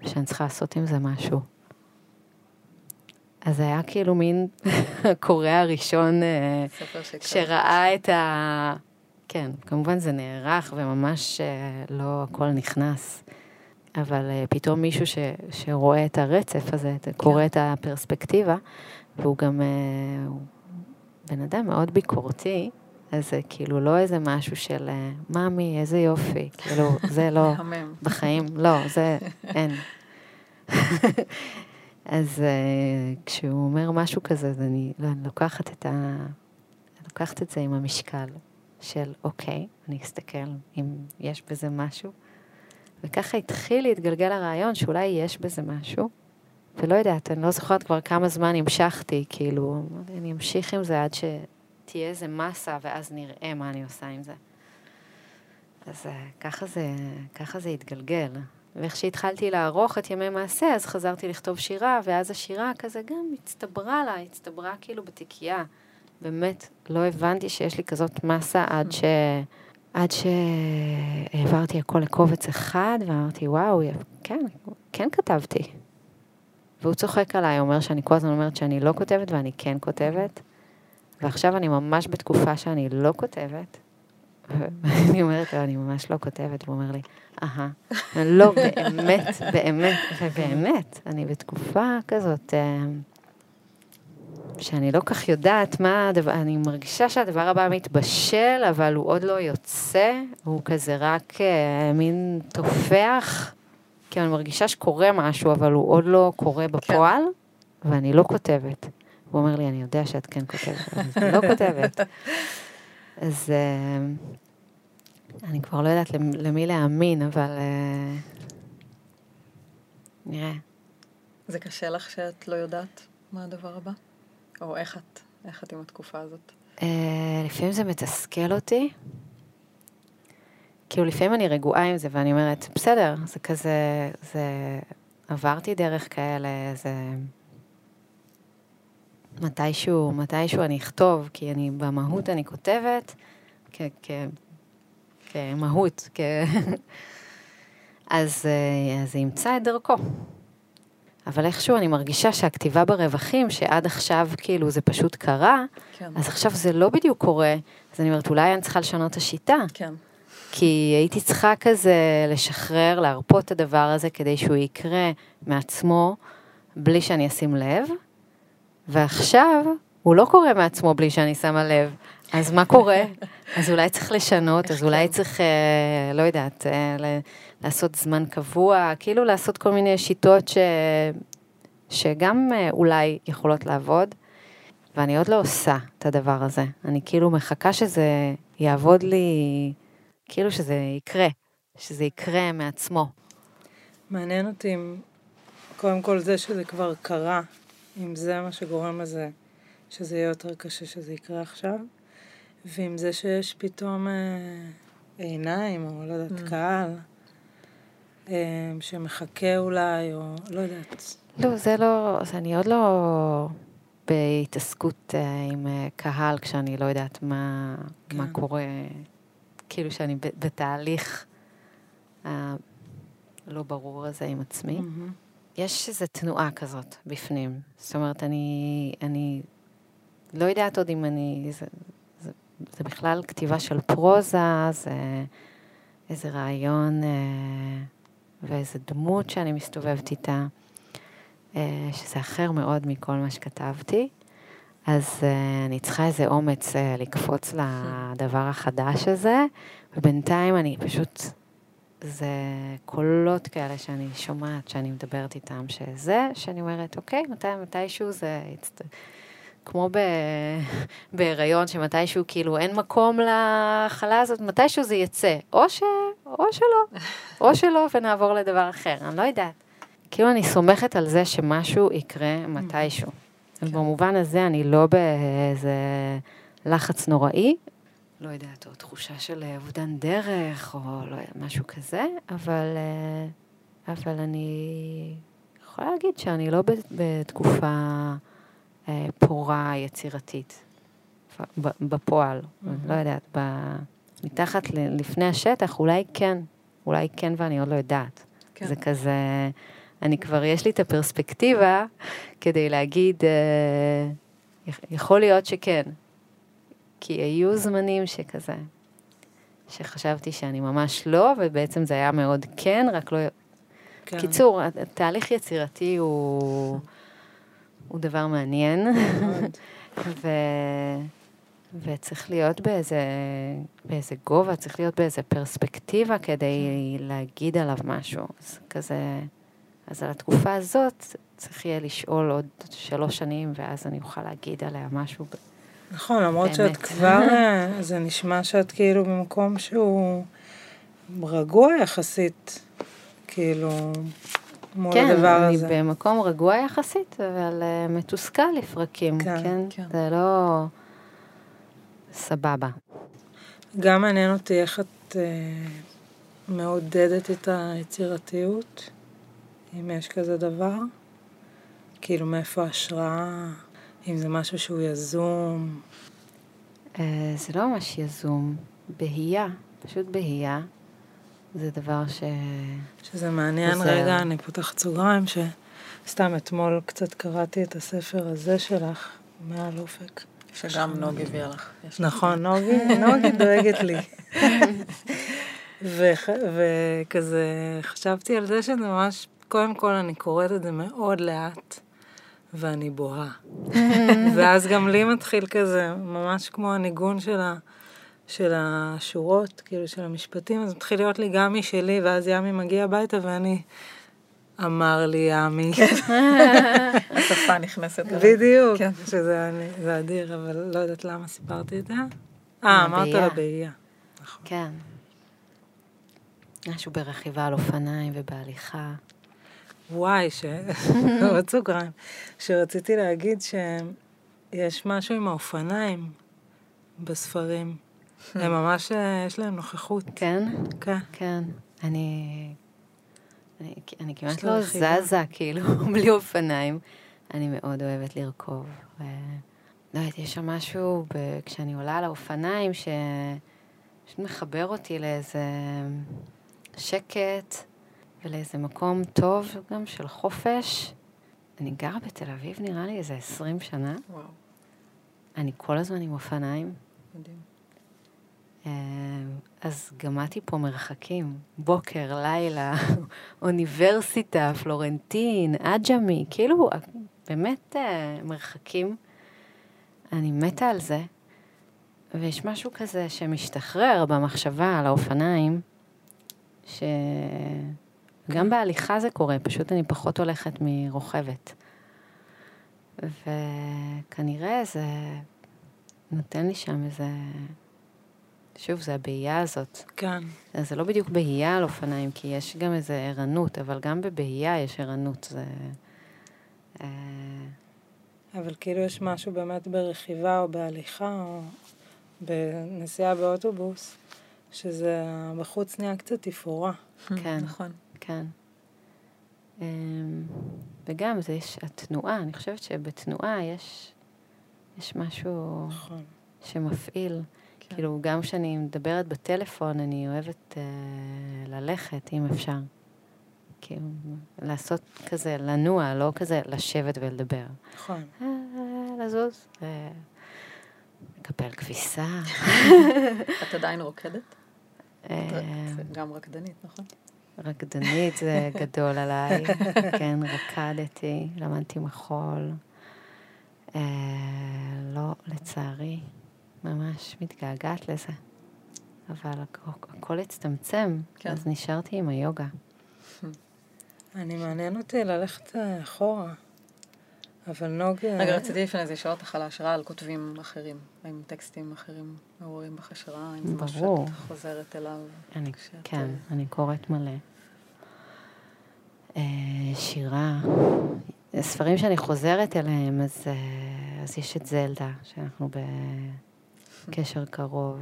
ושאני צריכה לעשות עם זה משהו. אז זה היה כאילו מין הקורא הראשון אה, שראה את ה... כן, כמובן זה נערך וממש אה, לא הכל נכנס, אבל אה, פתאום מישהו ש, שרואה את הרצף הזה, כן. קורא את הפרספקטיבה, והוא גם הוא בן אדם מאוד ביקורתי, אז זה כאילו לא איזה משהו של מאמי, איזה יופי, כאילו, זה לא, בחיים, לא, זה אין. אז כשהוא אומר משהו כזה, אז אני, לא, אני לוקחת את ה... אני לוקחת את זה עם המשקל של, אוקיי, אני אסתכל אם יש בזה משהו. וככה התחיל להתגלגל הרעיון שאולי יש בזה משהו. ולא יודעת, אני לא זוכרת כבר כמה זמן המשכתי, כאילו, אני אמשיך עם זה עד שתהיה איזה מסה, ואז נראה מה אני עושה עם זה. אז uh, ככה זה, ככה זה התגלגל. ואיך שהתחלתי לערוך את ימי מעשה, אז חזרתי לכתוב שירה, ואז השירה כזה גם הצטברה לה, הצטברה כאילו בתיקייה. באמת, לא הבנתי שיש לי כזאת מסה עד ש... עד שהעברתי הכל לקובץ אחד, ואמרתי, וואו, כן, כן כתבתי. והוא צוחק עליי, אומר שאני כל הזמן אומרת שאני לא כותבת, ואני כן כותבת. ועכשיו אני ממש בתקופה שאני לא כותבת, ואני אומרת לו, אני ממש לא כותבת, והוא אומר לי, אהה, לא, באמת, באמת, ובאמת, אני בתקופה כזאת, אה, שאני לא כך יודעת מה הדבר, אני מרגישה שהדבר הבא מתבשל, אבל הוא עוד לא יוצא, הוא כזה רק אה, מין תופח, כי אני מרגישה שקורה משהו, אבל הוא עוד לא קורה בפועל, כן. ואני לא כותבת. הוא אומר לי, אני יודע שאת כן כותבת, אני לא כותבת. אז אה, אני כבר לא יודעת למי להאמין, אבל אה, נראה. זה קשה לך שאת לא יודעת מה הדבר הבא? או איך את, איך את עם התקופה הזאת? אה, לפעמים זה מתסכל אותי. כאילו לפעמים אני רגועה עם זה ואני אומרת, בסדר, זה כזה, זה... עברתי דרך כאלה, זה... מתישהו, מתישהו אני אכתוב, כי אני במהות אני כותבת, כ- כ- כמהות, כ... אה, אז זה ימצא את דרכו. אבל איכשהו אני מרגישה שהכתיבה ברווחים, שעד עכשיו כאילו זה פשוט קרה, כן. אז עכשיו זה לא בדיוק קורה, אז אני אומרת, אולי אני צריכה לשנות את השיטה. כן. כי הייתי צריכה כזה לשחרר, להרפות את הדבר הזה כדי שהוא יקרה מעצמו בלי שאני אשים לב, ועכשיו הוא לא קורה מעצמו בלי שאני שמה לב. אז מה קורה? אז אולי צריך לשנות, אז אולי צריך, אה, לא יודעת, אה, לעשות זמן קבוע, כאילו לעשות כל מיני שיטות ש, שגם אה, אולי יכולות לעבוד, ואני עוד לא עושה את הדבר הזה. אני כאילו מחכה שזה יעבוד לי, כאילו שזה יקרה, שזה יקרה מעצמו. מעניין אותי אם, קודם כל זה שזה כבר קרה, אם זה מה שגורם לזה, שזה יהיה יותר קשה שזה יקרה עכשיו. ועם זה שיש פתאום אה, עיניים, או לא יודעת, mm. קהל, אה, שמחכה אולי, או לא יודעת. לא, זה לא, אז אני עוד לא בהתעסקות אה, עם אה, קהל, כשאני לא יודעת מה, כן. מה קורה, כאילו שאני בתהליך הלא ברור הזה עם עצמי. Mm-hmm. יש איזו תנועה כזאת בפנים. זאת אומרת, אני, אני לא יודעת עוד אם אני, זה, זה בכלל כתיבה של פרוזה, זה איזה רעיון אה, ואיזה דמות שאני מסתובבת איתה, אה, שזה אחר מאוד מכל מה שכתבתי. אז אה, אני צריכה איזה אומץ לקפוץ לדבר החדש הזה, ובינתיים אני פשוט, זה קולות כאלה שאני שומעת, שאני מדברת איתם, שזה, שאני אומרת, אוקיי, מתי, מתישהו זה... כמו ב... בהיריון, שמתישהו כאילו אין מקום לחלה הזאת, מתישהו זה יצא. או ש... או שלא. או שלא, ונעבור לדבר אחר, אני לא יודעת. כאילו אני סומכת על זה שמשהו יקרה מתישהו. אז במובן הזה אני לא באיזה לחץ נוראי, לא יודעת, או תחושה של אובדן דרך, או לא יודע, משהו כזה, אבל, אה, אבל אני יכולה להגיד שאני לא בתקופה פורה יצירתית, בפועל, לא יודעת, ב- מתחת ל- לפני השטח, אולי כן, אולי כן ואני עוד לא יודעת. כן. זה כזה, אני כבר, יש לי את הפרספקטיבה כדי להגיד, אה, יכ- יכול להיות שכן. כי היו זמנים שכזה, שחשבתי שאני ממש לא, ובעצם זה היה מאוד כן, רק לא... כן. קיצור, תהליך יצירתי הוא, הוא דבר מעניין. ו... וצריך להיות באיזה, באיזה גובה, צריך להיות באיזה פרספקטיבה כדי להגיד עליו משהו. אז כזה, אז על התקופה הזאת צריך יהיה לשאול עוד שלוש שנים, ואז אני אוכל להגיד עליה משהו. נכון, למרות שאת. כבר, אה, זה נשמע שאת כאילו במקום שהוא רגוע יחסית, כאילו, מול כן, הדבר אני הזה. במקום רגוע יחסית, אבל uh, מתוסכל לפרקים, כן, כן? כן. זה לא סבבה. גם מעניין אותי איך את אה, מעודדת את היצירתיות, אם יש כזה דבר. כאילו, מאיפה ההשראה, אם זה משהו שהוא יזום. Uh, זה לא ממש יזום, בהייה, פשוט בהייה. זה דבר ש... שזה מעניין, עוזר. רגע, אני פותחת סוגריים, שסתם אתמול קצת קראתי את הספר הזה שלך, מעל אופק. שגם נוגי הביאה לך. נכון, נוגי, נוגי דואגת לי. וכזה, חשבתי על זה שזה ממש, קודם כל אני קוראת את זה מאוד לאט, ואני בוהה. ואז גם לי מתחיל כזה, ממש כמו הניגון של, ה, של השורות, כאילו של המשפטים, אז מתחיל להיות לי גם משלי, ואז ימי מגיע הביתה ואני, אמר לי ימי. השפה נכנסת. בדיוק, כן. שזה אדיר, אבל לא יודעת למה סיפרתי את זה. אה, אמרת מהבעיה. לה באייה. כן. משהו ברכיבה על אופניים ובהליכה. וואי, ש... עוד סוגריים. שרציתי להגיד שיש משהו עם האופניים בספרים. הם ממש, אה, יש להם נוכחות. כן? כן. כן. אני... אני, אני כמעט לא. זזה, כאילו, בלי אופניים. אני מאוד אוהבת לרכוב. ו... לא יודעת, יש שם משהו, ב... כשאני עולה על האופניים, שפשוט מחבר אותי לאיזה שקט ולאיזה מקום טוב גם של חופש. אני גרה בתל אביב, נראה לי, איזה 20 שנה. וואו, אני כל הזמן עם אופניים. מדהים. אה, אז גמדתי פה מרחקים, בוקר, לילה, אוניברסיטה, פלורנטין, עג'מי, כאילו, באמת אה, מרחקים. אני מתה על זה. ויש משהו כזה שמשתחרר במחשבה על האופניים, שגם בהליכה זה קורה, פשוט אני פחות הולכת מרוכבת. וכנראה זה נותן לי שם איזה... שוב, זה הבהייה הזאת. כן. אז זה לא בדיוק בהייה על אופניים, כי יש גם איזו ערנות, אבל גם בבהייה יש ערנות. זה... אה, אבל כאילו יש משהו באמת ברכיבה או בהליכה או בנסיעה באוטובוס, שזה בחוץ נהיה קצת תפאורה. כן. נכון. כן. אמ, וגם זה יש התנועה, אני חושבת שבתנועה יש, יש משהו נכון. שמפעיל. כן. כאילו, גם כשאני מדברת בטלפון, אני אוהבת אה, ללכת, אם אפשר. כאילו, לעשות כזה, לנוע, לא כזה לשבת ולדבר. נכון. אה, לזוז, אה, לקפל כביסה. את עדיין רוקדת? אה, את גם רקדנית, נכון? רקדנית זה גדול עליי, כן, רקדתי, למדתי מחול. אה, לא, לצערי, ממש מתגעגעת לזה. אבל הכ- הכל הצטמצם, כן. אז נשארתי עם היוגה. אני מעניין אותי ללכת אה, אחורה. אבל נוג... אה, רגע, רציתי לפני זה לשאול אותך על ההשראה על כותבים אחרים. האם טקסטים אחרים מעוררים בך השראה? האם זה משהו. שאת חוזרת אליו? אני, כשאת, כן, אה, אני קוראת מלא. שירה, ספרים שאני חוזרת אליהם, אז, אז יש את זלדה, שאנחנו בקשר קרוב.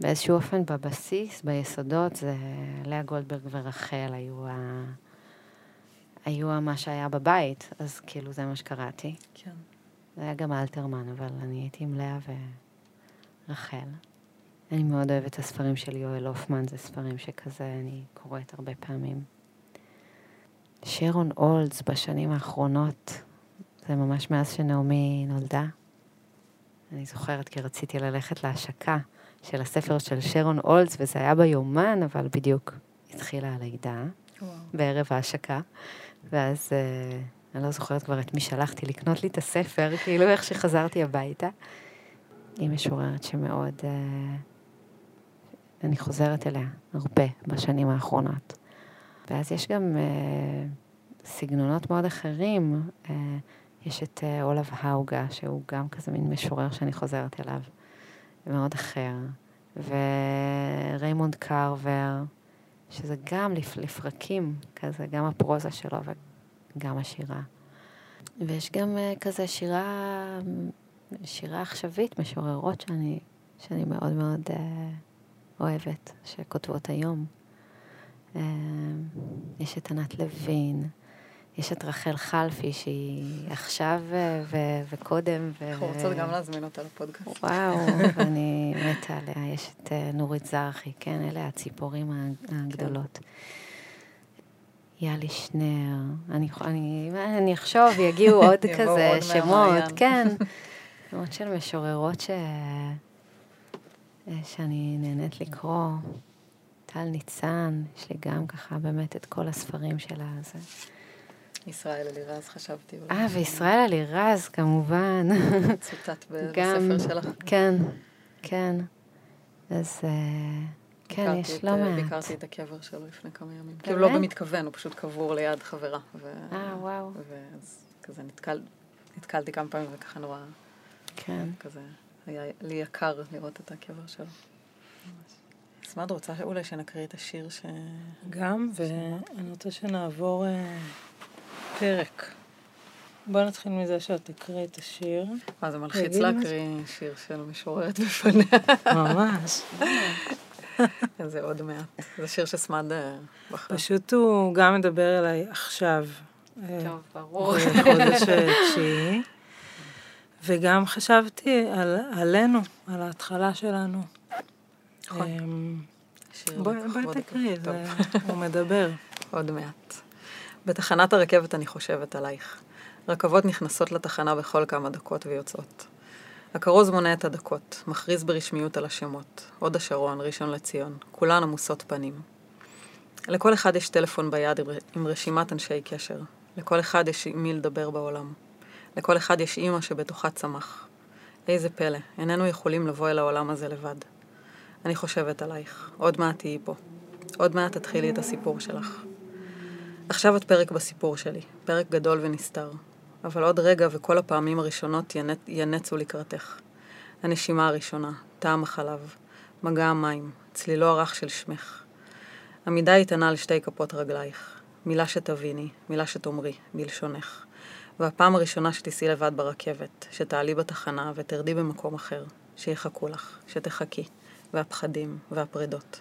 באיזשהו אופן בבסיס, ביסודות, זה לאה גולדברג ורחל היו, ה... היו מה שהיה בבית, אז כאילו זה מה שקראתי. כן. זה היה גם אלתרמן, אבל אני הייתי עם לאה ורחל. אני מאוד אוהבת את הספרים של יואל הופמן, זה ספרים שכזה אני קוראת הרבה פעמים. שרון אולדס בשנים האחרונות, זה ממש מאז שנעמי נולדה. אני זוכרת כי רציתי ללכת להשקה של הספר של שרון אולדס, וזה היה ביומן, אבל בדיוק התחילה הלידה, וואו. בערב ההשקה, ואז אה, אני לא זוכרת כבר את מי שלחתי לקנות לי את הספר, כאילו איך שחזרתי הביתה. היא משוררת שמאוד... אה, אני חוזרת אליה הרבה בשנים האחרונות. ואז יש גם אה, סגנונות מאוד אחרים. אה, יש את אה, אולב האוגה, שהוא גם כזה מין משורר שאני חוזרת אליו, מאוד אחר. וריימונד קרבר, שזה גם לפ, לפרקים, כזה, גם הפרוזה שלו וגם השירה. ויש גם אה, כזה שירה, שירה עכשווית, משוררות שאני, שאני מאוד מאוד אה, אוהבת, שכותבות היום. יש את ענת לוין, יש את רחל חלפי, שהיא עכשיו אה, ו- וקודם. ו- אנחנו רוצות גם להזמין אותה לפודקאסט. וואו, אני מתה עליה. יש את אה, נורית זרחי, כן, אלה הציפורים הגדולות. יאלי שנר, אני, אני, אני אחשוב, יגיעו עוד כזה עוד שמות. כן. שמות של משוררות ש... שאני נהנית לקרוא. טל ניצן, יש לי גם ככה באמת את כל הספרים שלה. זה... ישראל אלירז, חשבתי. אה, וישראל אלירז, כמובן. צוטט ב- גם- בספר שלך. כן, כן. אז אה, כן, ביקרתי יש לא מעט. ביקרתי את הקבר שלו לפני כמה ימים. כאילו לא במתכוון, הוא פשוט קבור ליד חברה. ו- אה, וואו. ואז כזה נתקל- נתקלתי כמה פעמים וככה נורא, כן. כזה, היה לי יקר לראות את הקבר שלו. אז מה את רוצה אולי שנקריא את השיר ש... גם, ואני רוצה שנעבור אה, פרק. בוא נתחיל מזה שאת תקריא את השיר. מה, זה מלחיץ. להקריא שיר של משוררת בפניה. ממש. זה עוד מעט. זה שיר שסמד אה, בחר. פשוט הוא גם מדבר אליי עכשיו. אה, טוב, ברור. בחודש התשיעי. וגם חשבתי על, עלינו, על ההתחלה שלנו. נכון. אמ, בואי תקריא, הוא מדבר. עוד מעט. בתחנת הרכבת אני חושבת עלייך. רכבות נכנסות לתחנה בכל כמה דקות ויוצאות. הכרוז מונה את הדקות, מכריז ברשמיות על השמות. הוד השרון, ראשון לציון, כולן עמוסות פנים. לכל אחד יש טלפון ביד עם- רשימת אנשי קשר. לכל אחד יש עם מי לדבר בעולם. לכל אחד יש אימא שבתוכה צמח. איזה פלא, איננו יכולים לבוא אל העולם הזה לבד. אני חושבת עלייך, עוד מעט תהיי פה. עוד מעט תתחילי את הסיפור שלך. עכשיו את פרק בסיפור שלי, פרק גדול ונסתר. אבל עוד רגע וכל הפעמים הראשונות ינצ... ינצו לקראתך. הנשימה הראשונה, טעם החלב, מגע המים, צלילו הרך של שמך. עמידה איתנה על שתי כפות רגלייך. מילה שתביני, מילה שתאמרי, בלשונך. והפעם הראשונה שתיסעי לבד ברכבת, שתעלי בתחנה ותרדי במקום אחר, שיחכו לך, שתחכי, והפחדים והפרדות.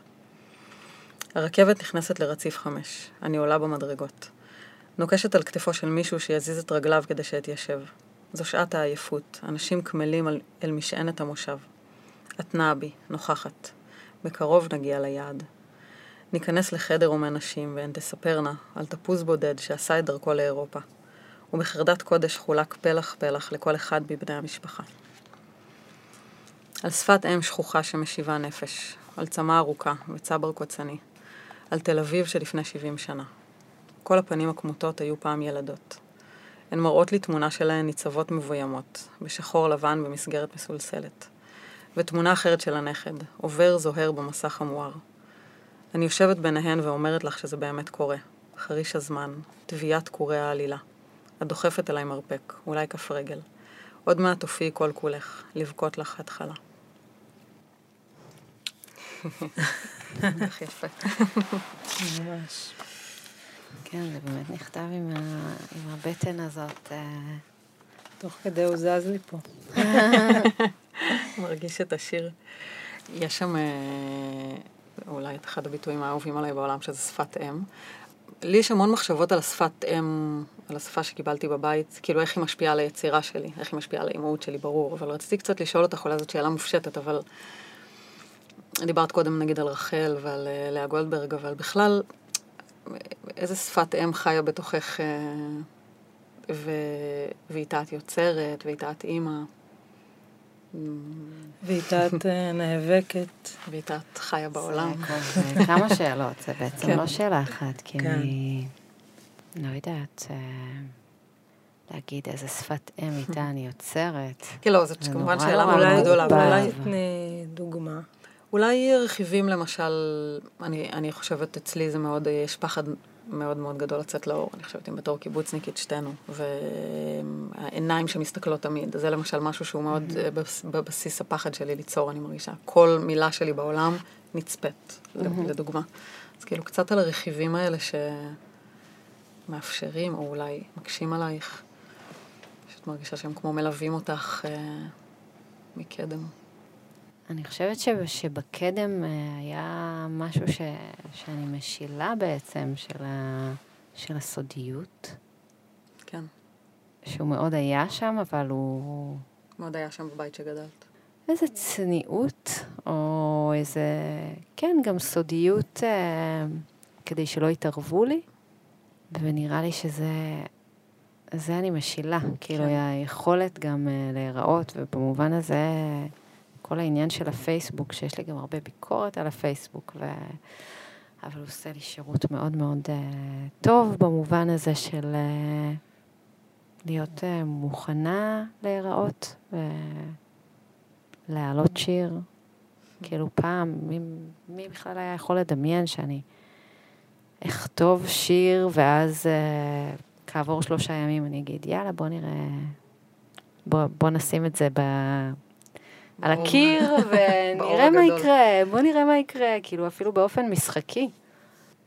הרכבת נכנסת לרציף חמש. אני עולה במדרגות. נוקשת על כתפו של מישהו שיזיז את רגליו כדי שאתיישב. זו שעת העייפות, אנשים קמלים על, אל משענת המושב. את נעה בי, נוכחת. בקרוב נגיע ליעד. ניכנס לחדר הומה נשים, והן תספרנה על תפוז בודד שעשה את דרכו לאירופה. ובחרדת קודש חולק פלח-פלח לכל אחד מבני המשפחה. על שפת אם שכוחה שמשיבה נפש, על צמא ארוכה וצבר קוצני, על תל אביב שלפני 70 שנה. כל הפנים הכמותות היו פעם ילדות. הן מראות לי תמונה שלהן ניצבות מבוימות, בשחור לבן במסגרת מסולסלת, ותמונה אחרת של הנכד, עובר זוהר במסך המואר. אני יושבת ביניהן ואומרת לך שזה באמת קורה. חריש הזמן, טביעת קורי העלילה. את דוחפת אליי מרפק, אולי כף רגל. עוד מעט תופיעי כל כולך, לבכות לך התחלה. איך יפה. ממש. כן, זה באמת נכתב עם, ה... עם הבטן הזאת. אה. תוך כדי הוא זז לי פה. מרגיש את השיר. יש שם אה, אולי את אחד הביטויים האהובים עליי בעולם, שזה שפת אם. לי יש המון מחשבות על השפת אם, על השפה שקיבלתי בבית, כאילו איך היא משפיעה על היצירה שלי, איך היא משפיעה על האימהות שלי, ברור, אבל רציתי קצת לשאול אותך, אולי זאת שאלה מופשטת, אבל דיברת קודם נגיד על רחל ועל אה, לאה גולדברג, אבל בכלל, איזה שפת אם חיה בתוכך, אה, ו... ואיתה את יוצרת, ואיתה את אימא. ואיתה את אה, נאבקת. ואיתה את חיה בעולם. זה כמה שאלות, זה בעצם כן. לא שאלה אחת, כי כן. אני לא יודעת להגיד איזה שפת אם איתה אני יוצרת. כן, לא, זאת כמובן שאלה נורא מאוד גדולה. אבל אולי אולי- תתני דוגמה. אולי רכיבים למשל, אני, אני חושבת אצלי זה מאוד, יש פחד מאוד מאוד גדול לצאת לאור. אני חושבת אם בתור קיבוצניקית שתינו, והעיניים שמסתכלות תמיד, זה למשל משהו שהוא מאוד בבס- בבסיס הפחד שלי ליצור, אני מרגישה. כל מילה שלי בעולם נצפית, לדוגמה. אז כאילו קצת על הרכיבים האלה שמאפשרים, או אולי מקשים עלייך, שאת מרגישה שהם כמו מלווים אותך אה, מקדם. אני חושבת ש, שבקדם אה, היה משהו ש, שאני משילה בעצם של, ה, של הסודיות, כן. שהוא מאוד היה שם, אבל הוא מאוד היה שם בבית שגדלת. איזה צניעות, או איזה, כן, גם סודיות אה, כדי שלא יתערבו לי, ונראה לי שזה, זה אני משילה, כאילו כן. היכולת גם אה, להיראות, ובמובן הזה, כל העניין של הפייסבוק, שיש לי גם הרבה ביקורת על הפייסבוק, ו... אבל הוא עושה לי שירות מאוד מאוד אה, טוב במובן הזה של אה, להיות אה, מוכנה להיראות. להעלות שיר. כאילו פעם, מי, מי בכלל היה יכול לדמיין שאני אכתוב שיר, ואז אה, כעבור שלושה ימים אני אגיד, יאללה, בוא נראה, בוא, בוא נשים את זה ב... על. הקיר, ונראה מה. יקרה, בוא נראה מה יקרה, כאילו אפילו באופן משחקי.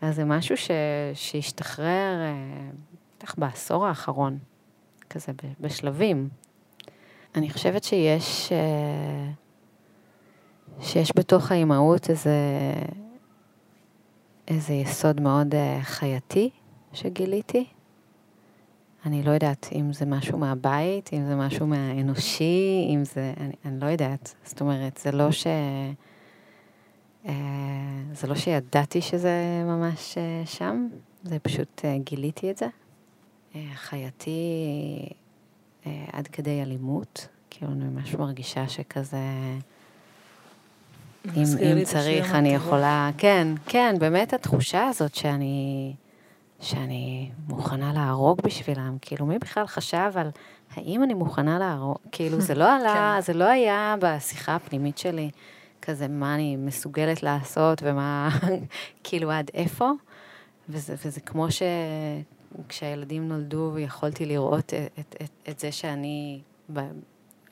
אז זה משהו ש... שהשתחרר, אה, בטח בעשור האחרון, כזה בשלבים. אני חושבת שיש, אה, שיש בתוך האימהות איזה, איזה יסוד מאוד אה, חייתי שגיליתי. אני לא יודעת אם זה משהו מהבית, אם זה משהו מהאנושי, אם זה... אני, אני לא יודעת. זאת אומרת, זה לא ש... אה, זה לא שידעתי שזה ממש אה, שם, זה פשוט אה, גיליתי את זה. חייתי עד כדי אלימות, כאילו אני ממש מרגישה שכזה, אם, אם צריך אני. יכולה, כן, כן, באמת התחושה הזאת שאני, שאני מוכנה להרוג בשבילם, כאילו מי בכלל חשב על האם אני מוכנה להרוג, כאילו זה לא עלה, זה לא היה בשיחה הפנימית שלי, כזה מה אני מסוגלת לעשות ומה, כאילו עד איפה, וזה, וזה כמו ש... כשהילדים נולדו ויכולתי לראות את, את, את, את זה שאני ב,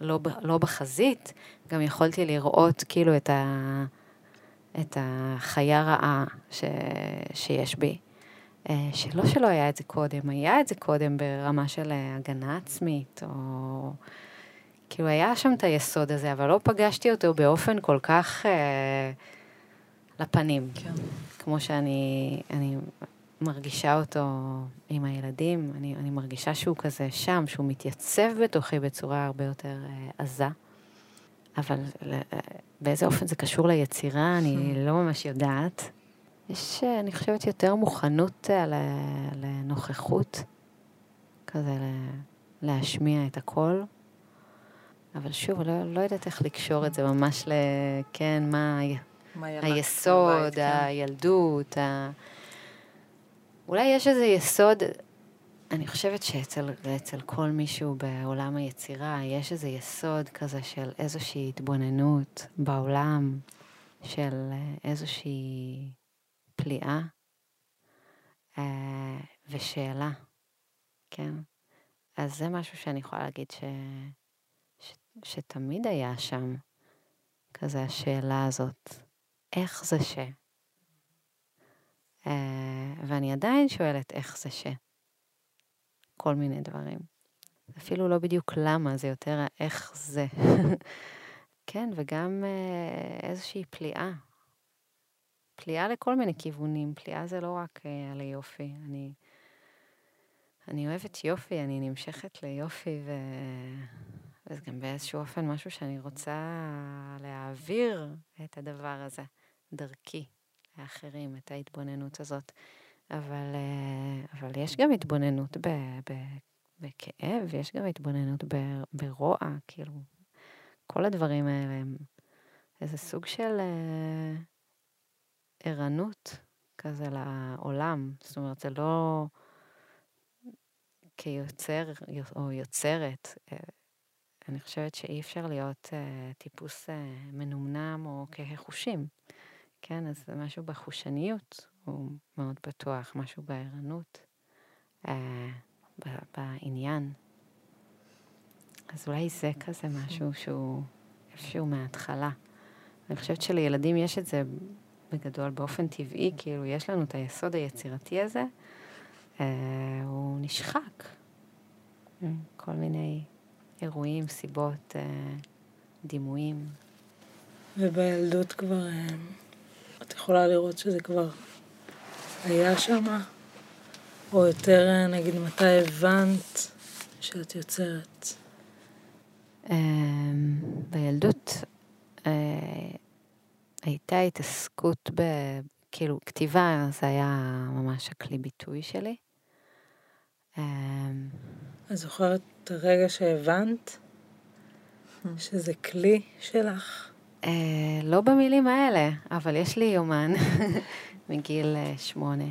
לא, לא בחזית, גם יכולתי לראות כאילו את, ה, את החיה רעה ש, שיש בי. אה, שלא שלא היה את זה קודם, היה את זה קודם ברמה של אה, הגנה עצמית, או... כאילו היה שם את היסוד הזה, אבל לא פגשתי אותו באופן כל כך אה, לפנים. כן. כמו שאני אני מרגישה אותו עם הילדים, אני, אני מרגישה שהוא כזה שם, שהוא מתייצב בתוכי בצורה הרבה יותר אה, עזה. אבל באיזה אופן זה קשור ליצירה, אני לא ממש יודעת. יש, אני חושבת, יותר מוכנות אה, לנוכחות, כזה להשמיע את הקול. אבל שוב, לא, לא יודעת איך לקשור את זה ממש ל... כן, מה מה היסוד, בבית, כן. הילדות, ה... אולי יש איזה יסוד, אני חושבת שאצל אצל כל מישהו בעולם היצירה, יש איזה יסוד כזה של איזושהי התבוננות בעולם, של אה, איזושהי פליאה אה, ושאלה, כן? אז זה משהו שאני יכולה להגיד ש... ש... שתמיד היה שם, כזה השאלה הזאת. איך זה ש... אה, ואני עדיין שואלת איך זה ש... כל מיני דברים. אפילו לא בדיוק למה, זה יותר איך זה. כן, וגם אה, איזושהי פליאה. פליאה לכל מיני כיוונים. פליאה זה לא רק אה, על היופי. אני, אני אוהבת יופי, אני נמשכת ליופי, ו... וזה גם באיזשהו אופן משהו שאני רוצה להעביר את הדבר הזה דרכי לאחרים, את ההתבוננות הזאת. אבל, אה, אבל יש גם התבוננות ב, ב, בכאב, יש גם התבוננות ברוע, כאילו, כל הדברים האלה הם איזה סוג של אה, ערנות כזה לעולם. זאת אומרת, זה לא כיוצר או יוצרת. אה, אני חושבת שאי אפשר להיות uh, טיפוס uh, מנומנם או כחושים. כן, אז זה משהו בחושניות הוא מאוד פתוח, משהו בערנות, uh, בעניין. אז אולי זה כזה משהו שהוא איפשהו מההתחלה. אני חושבת שלילדים יש את זה בגדול באופן טבעי, כאילו יש לנו את היסוד היצירתי הזה, uh, הוא נשחק. כל מיני אירועים, סיבות, אה, דימויים. ובילדות כבר, אה, את יכולה לראות שזה כבר היה שם, או יותר, אה, נגיד, מתי הבנת שאת יוצרת? בילדות הייתה התעסקות ב... כאילו, כתיבה זה היה ממש הכלי ביטוי שלי. את זוכרת את הרגע שהבנת שזה כלי שלך? אה, לא במילים האלה, אבל יש לי יומן מגיל אה, שמונה.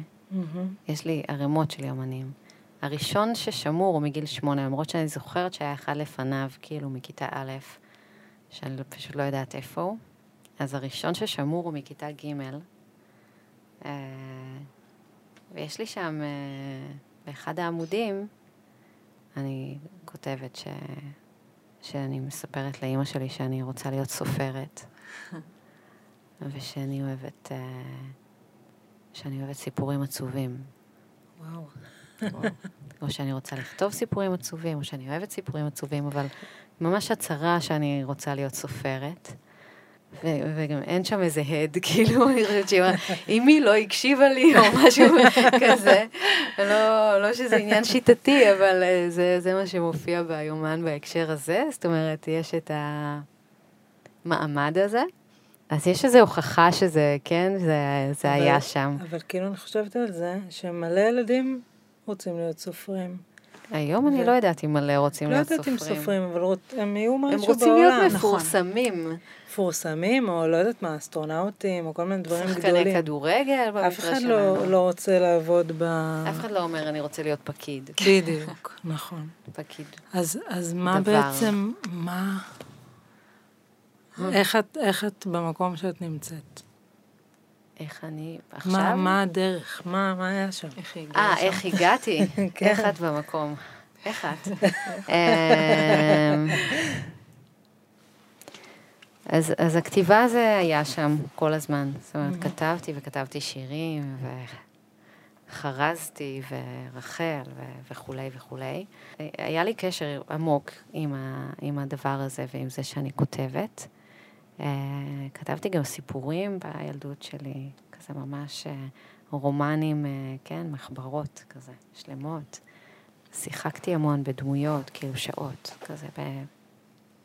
יש לי ערימות של יומנים. הראשון ששמור הוא מגיל שמונה, למרות שאני זוכרת שהיה אחד לפניו, כאילו מכיתה א', שאני פשוט לא יודעת איפה הוא. אז הראשון ששמור הוא מכיתה ג', אה, ויש לי שם, באחד העמודים, אני כותבת ש... שאני מספרת לאימא שלי שאני רוצה להיות סופרת, ושאני אוהבת, אה, שאני אוהבת סיפורים עצובים. וואו. או שאני רוצה לכתוב סיפורים עצובים, או שאני אוהבת סיפורים עצובים, אבל ממש הצהרה שאני רוצה להיות סופרת. וגם אין שם איזה הד, כאילו, אני חושבת שאם היא לא הקשיבה לי או משהו כזה, לא, לא שזה עניין שיטתי, אבל אה, זה, זה מה שמופיע ביומן בהקשר הזה, זאת אומרת, יש את המעמד הזה. אז יש איזו הוכחה שזה, כן, זה, זה אבל, היה שם. אבל כאילו אני חושבת על זה, שמלא ילדים רוצים להיות סופרים. היום אני לא יודעת אם מלא רוצים לא להיות סופרים. לא יודעת אם סופרים, אבל הם יהיו משהו בעולם. הם רוצים להיות מפורסמים. מפורסמים, או לא יודעת מה, אסטרונאוטים, או כל מיני דברים גדולים. שחקני כדורגל במקרה שלנו. אף אחד לא, לא רוצה לעבוד ב... אף אחד לא אומר, אני רוצה להיות פקיד. בדיוק, נכון. פקיד. אז, אז מה. בעצם, מה... איך את במקום שאת נמצאת? איך אני עכשיו? מה, מה הדרך? מה, מה היה שם? איך הגעתי? אה, איך הגעתי? כן. איך את במקום? איך את? אמ, אז, אז הכתיבה זה היה שם כל הזמן. זאת אומרת, mm-hmm. כתבתי וכתבתי שירים, וחרזתי, ורחל, ו- וכולי וכולי. היה לי קשר עמוק עם, ה- עם הדבר הזה ועם זה שאני כותבת. Uh, כתבתי גם סיפורים בילדות שלי, כזה ממש uh, רומנים, uh, כן, מחברות כזה, שלמות. שיחקתי המון בדמויות, כאילו שעות, כזה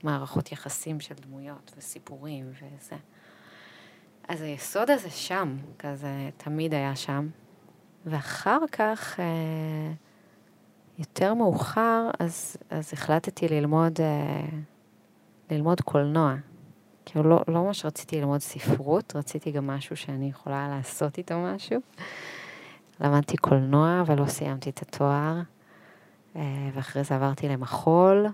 מערכות יחסים של דמויות וסיפורים וזה. אז היסוד הזה שם, כזה תמיד היה שם. ואחר כך, אה, יותר מאוחר, אז, אז החלטתי ללמוד, אה, ללמוד קולנוע. כאילו לא, לא ממש רציתי ללמוד ספרות, רציתי גם משהו שאני יכולה לעשות איתו משהו. למדתי קולנוע ולא סיימתי את התואר, אה, ואחרי זה עברתי למחול,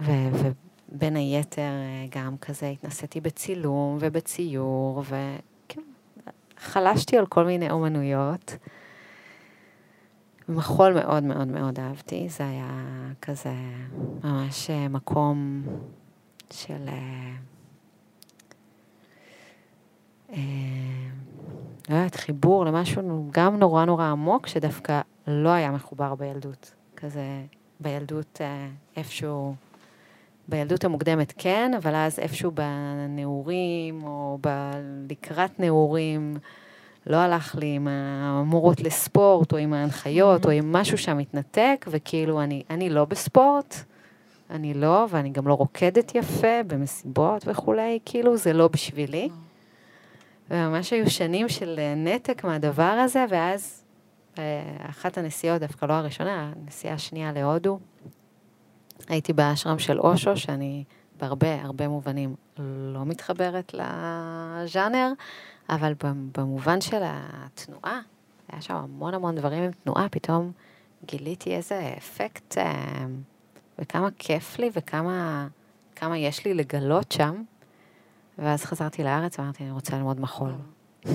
ו- בין היתר אה, גם כזה התנסיתי בצילום ובציור, וכן, חלשתי על כל מיני אומנויות. מחול מאוד מאוד מאוד אהבתי, זה היה כזה ממש אה, מקום של... לא יודעת, חיבור למשהו גם נורא נורא עמוק, שדווקא לא היה מחובר בילדות. כזה, בילדות אה, איפשהו, בילדות המוקדמת כן, אבל אז איפשהו בנעורים, או ב- לקראת נעורים, לא הלך לי עם המורות לספורט, או עם ההנחיות, או עם משהו שם מתנתק, וכאילו, אני, אני לא בספורט, אני לא, ואני גם לא רוקדת יפה במסיבות וכולי, כאילו, זה לא בשבילי. וממש היו שנים של אה, נתק מהדבר הזה, ואז אה, אחת הנסיעות, דווקא לא הראשונה, הנסיעה השנייה להודו, הייתי באשרם של אושו, שאני בהרבה, הרבה מובנים לא מתחברת לז'אנר, אבל במובן של התנועה, היה שם המון המון דברים עם תנועה, פתאום גיליתי איזה אפקט אה, וכמה כיף לי וכמה כמה יש לי לגלות שם. ואז חזרתי לארץ ואמרתי, אני רוצה ללמוד מחול.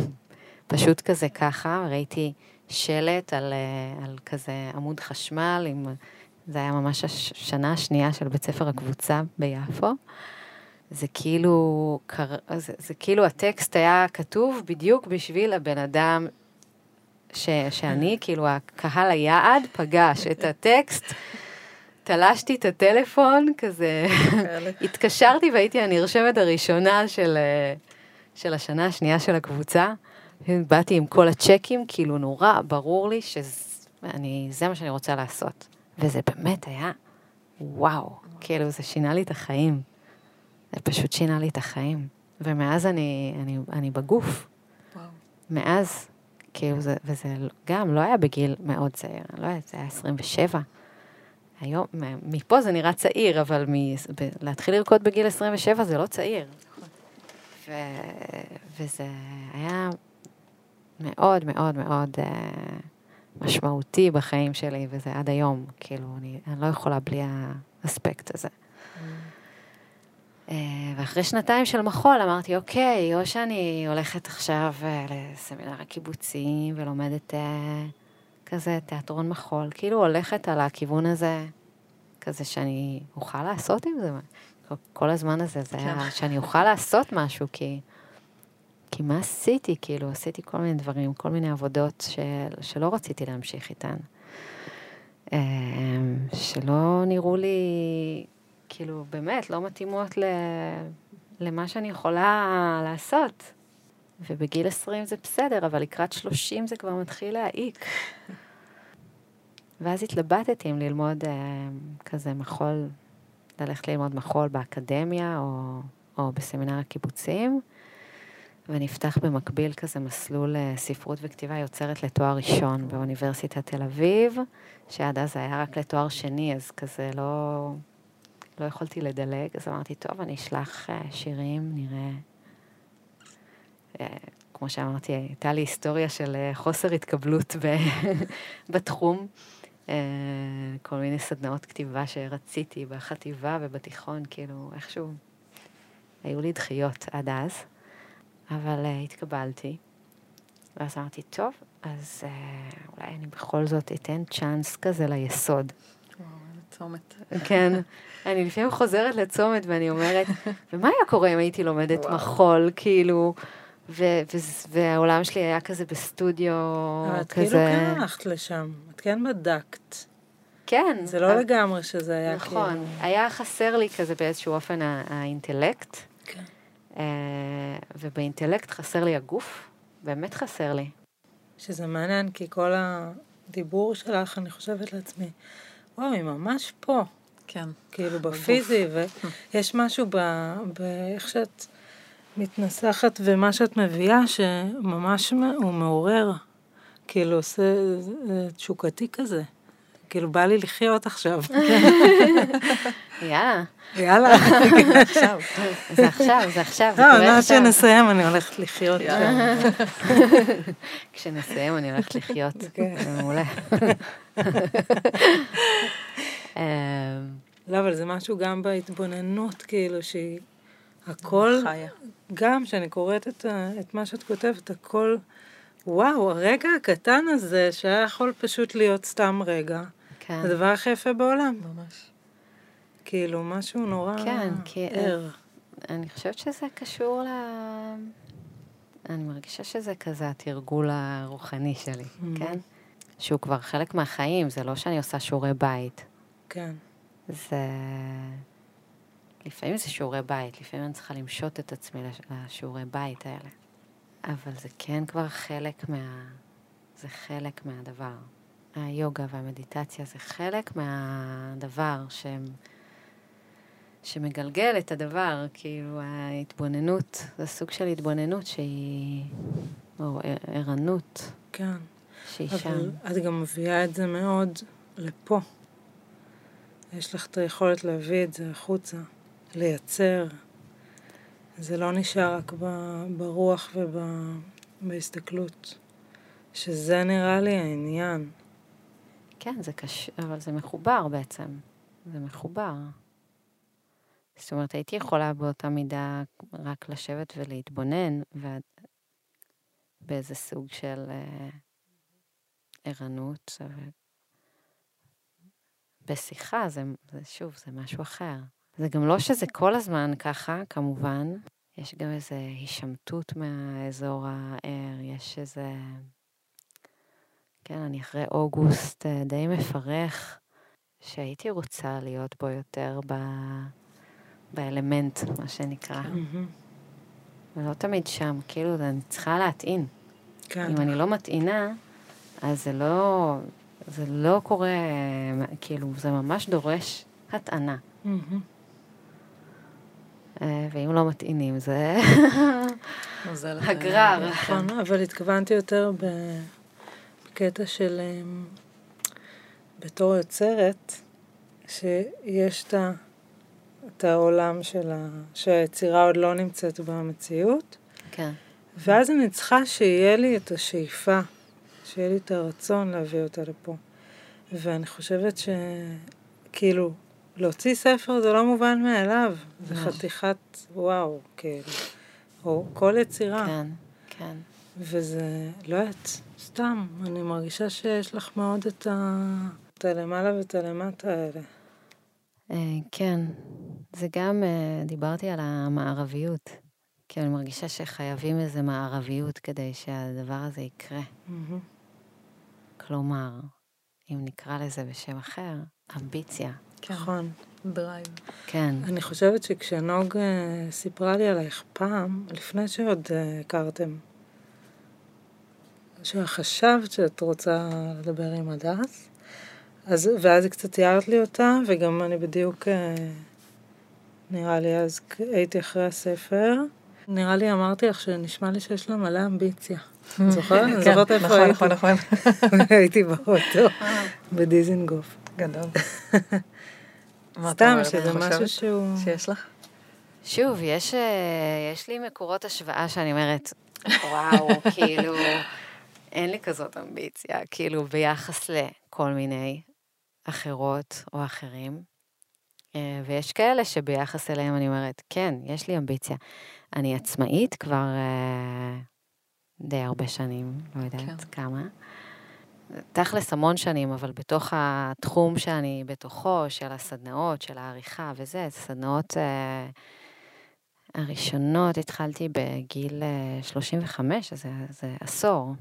פשוט כזה ככה, ראיתי שלט על, אה, על כזה עמוד חשמל, עם, זה היה ממש השנה השנייה של בית ספר הקבוצה ביפו. זה כאילו, זה, זה כאילו הטקסט היה כתוב בדיוק בשביל הבן אדם ש, שאני, כאילו הקהל היעד, פגש את הטקסט. תלשתי את הטלפון, כזה, התקשרתי והייתי הנרשמת הראשונה של, אה, של השנה השנייה של הקבוצה. באתי עם כל הצ'קים, כאילו נורא ברור לי שזה מה שאני רוצה לעשות. וזה באמת היה וואו, כאילו זה שינה לי את החיים. זה פשוט שינה לי את החיים. ומאז אני, אני, אני בגוף. וואו. מאז, כאילו זה, וזה גם לא היה בגיל מאוד צעיר, לא היה, זה היה 27. היום, מפה זה נראה צעיר, אבל מ, ב, להתחיל לרקוד בגיל 27 זה לא צעיר. ו, וזה היה מאוד מאוד מאוד uh, משמעותי בחיים שלי, וזה עד היום, כאילו, אני, אני לא יכולה בלי האספקט הזה. Uh, ואחרי שנתיים של מחול אמרתי, אוקיי, או שאני הולכת עכשיו uh, לסמינר הקיבוצים ולומדת כזה תיאטרון מחול, כאילו הולכת על הכיוון הזה, כזה שאני אוכל לעשות עם זה. כל הזמן הזה, זה היה כן. שאני אוכל לעשות משהו, כי, כי מה עשיתי? כאילו, עשיתי כל מיני דברים, כל מיני עבודות של, שלא רציתי להמשיך איתן. אמ, שלא נראו לי, כאילו, באמת, לא מתאימות ל, למה שאני יכולה לעשות. ובגיל 20 זה בסדר, אבל לקראת 30 זה כבר מתחיל להעיק. ואז התלבטתי אם ללמוד אה, כזה מחול, ללכת ללמוד מחול באקדמיה או, או בסמינר הקיבוצים, ונפתח במקביל כזה מסלול אה, ספרות וכתיבה יוצרת לתואר ראשון באוניברסיטת תל אביב, שעד אז היה רק לתואר שני, אז כזה לא, לא יכולתי לדלג, אז אמרתי, טוב, אני אשלח אה, שירים, נראה כמו שאמרתי, הייתה לי היסטוריה של אה, חוסר התקבלות בתחום. אה, כל מיני סדנאות כתיבה שרציתי בחטיבה ובתיכון, כאילו, איכשהו היו לי דחיות עד אז, אבל uh, התקבלתי. ואז אמרתי, טוב, אז uh, אולי אני בכל זאת אתן צ'אנס כזה ליסוד. צומת. כן, אני לפעמים חוזרת לצומת ואני אומרת, ומה היה קורה אם הייתי לומדת. מחול, כאילו... ו- ו- והעולם שלי היה כזה בסטודיו, את כאילו כזה... את כאילו כן הלכת לשם, את כן בדקת. כן. זה לא לגמרי שזה היה נכון, כאילו... נכון, היה חסר לי כזה באיזשהו אופן האינטלקט. כן. אה, ובאינטלקט חסר לי הגוף, באמת חסר לי. שזה מעניין, כי כל הדיבור שלך, אני חושבת לעצמי, וואו, היא ממש פה. כן. כאילו בפיזי, ויש משהו באיך שאת... מתנסחת ומה שאת מביאה שממש הוא מעורר, כאילו עושה תשוקתי כזה. כאילו בא לי לחיות עכשיו. יאללה. יאללה. עכשיו. זה עכשיו, זה עכשיו. לא, מה שנסיים אני הולכת לחיות. כשנסיים אני הולכת לחיות. זה מעולה. לא, אבל זה משהו גם בהתבוננות, כאילו, שהיא... הכל, חיה. גם כשאני קוראת את, את מה שאת כותבת, הכל, וואו, הרגע הקטן הזה, שהיה יכול פשוט להיות סתם רגע, כן. הדבר הכי יפה בעולם. ממש. כאילו, משהו נורא כן, כי ער. אני חושבת שזה קשור ל... אני מרגישה שזה כזה התרגול הרוחני שלי, Mm. כן? שהוא כבר חלק מהחיים, זה לא שאני עושה שיעורי בית. כן. זה... לפעמים זה שיעורי בית, לפעמים אני צריכה למשות את עצמי לש- לשיעורי בית האלה. אבל זה כן כבר חלק מה... זה חלק מהדבר. היוגה והמדיטציה זה חלק מהדבר שהם... שמגלגל את הדבר, כאילו ההתבוננות, זה סוג של התבוננות שהיא... או ער- ערנות כן. שהיא שם. אבל את גם מביאה את זה מאוד לפה. יש לך את היכולת להביא את זה החוצה, לייצר. זה לא נשאר רק ברוח ובהסתכלות. שזה נראה לי העניין. כן, זה קשה, אבל זה מחובר בעצם. זה מחובר. זאת אומרת, הייתי יכולה באותה מידה רק לשבת ולהתבונן, ואת באיזה סוג של אה, ערנות. אבל בשיחה, זה, זה שוב, זה משהו אחר. זה גם לא שזה כל הזמן ככה, כמובן. יש גם איזו הישמטות מהאזור הער, יש איזה... כן, אני אחרי אוגוסט אה, די מפרך, שהייתי רוצה להיות בו יותר ב... באלמנט, מה שנקרא. ולא תמיד שם, כאילו, אני צריכה להטעין. כן. אם אני לא מטעינה, אז זה לא, זה לא קורה, אה, כאילו, זה ממש דורש הטענה. אה, ואם לא מטעינים, זה נוזלת. הגרר. נכון, אבל התכוונתי יותר בקטע של אמ, בתור יוצרת, שיש את את העולם של ה... שהיצירה עוד לא נמצאת במציאות, כן. ואז אני צריכה שיהיה לי את השאיפה, שיהיה לי את הרצון להביא אותה לפה. ואני חושבת שכאילו, להוציא ספר זה לא מובן מאליו, זה לא. חתיכת וואו, כאילו, או כל יצירה. כן, כן. וזה, לא יודעת, סתם, אני מרגישה שיש לך מאוד את, ה... את הלמעלה ואת הלמטה האלה. אה, כן, זה גם, אה, דיברתי על המערביות. כי אני מרגישה שחייבים איזו מערביות כדי שהדבר הזה יקרה. כלומר, אם נקרא לזה בשם אחר, אמביציה. נכון. drive. כן, אני חושבת שכשנוגה סיפרה לי עלייך פעם, לפני שעוד אה, הכרתם, שחשבת שאת רוצה לדבר עם הדס, אז, ואז היא קצת תיארת לי אותה, וגם אני בדיוק, אה, נראה לי אז הייתי אחרי הספר, נראה לי אמרתי לך שנשמע לי שיש לה מלא אמביציה. את זוכרת? אני כן, זוכרת איפה נכון, הייתי. נכון, נכון. הייתי באוטו, בדיזינגוף. גדול. סתם? שזה משהו שהוא... שיש לך? שוב, יש, אה, יש לי מקורות השוואה שאני אומרת, וואו, כאילו, אין לי כזאת אמביציה, כאילו, ביחס לכל מיני אחרות או אחרים. אה, ויש כאלה שביחס אליהם אני אומרת, כן, יש לי אמביציה. אני עצמאית כבר אה, די הרבה שנים, לא יודעת כן. כמה. תכלס המון שנים, אבל בתוך התחום שאני בתוכו, של הסדנאות, של העריכה וזה, סדנאות אה, הראשונות התחלתי בגיל אה, 35, אז זה, זה עשור.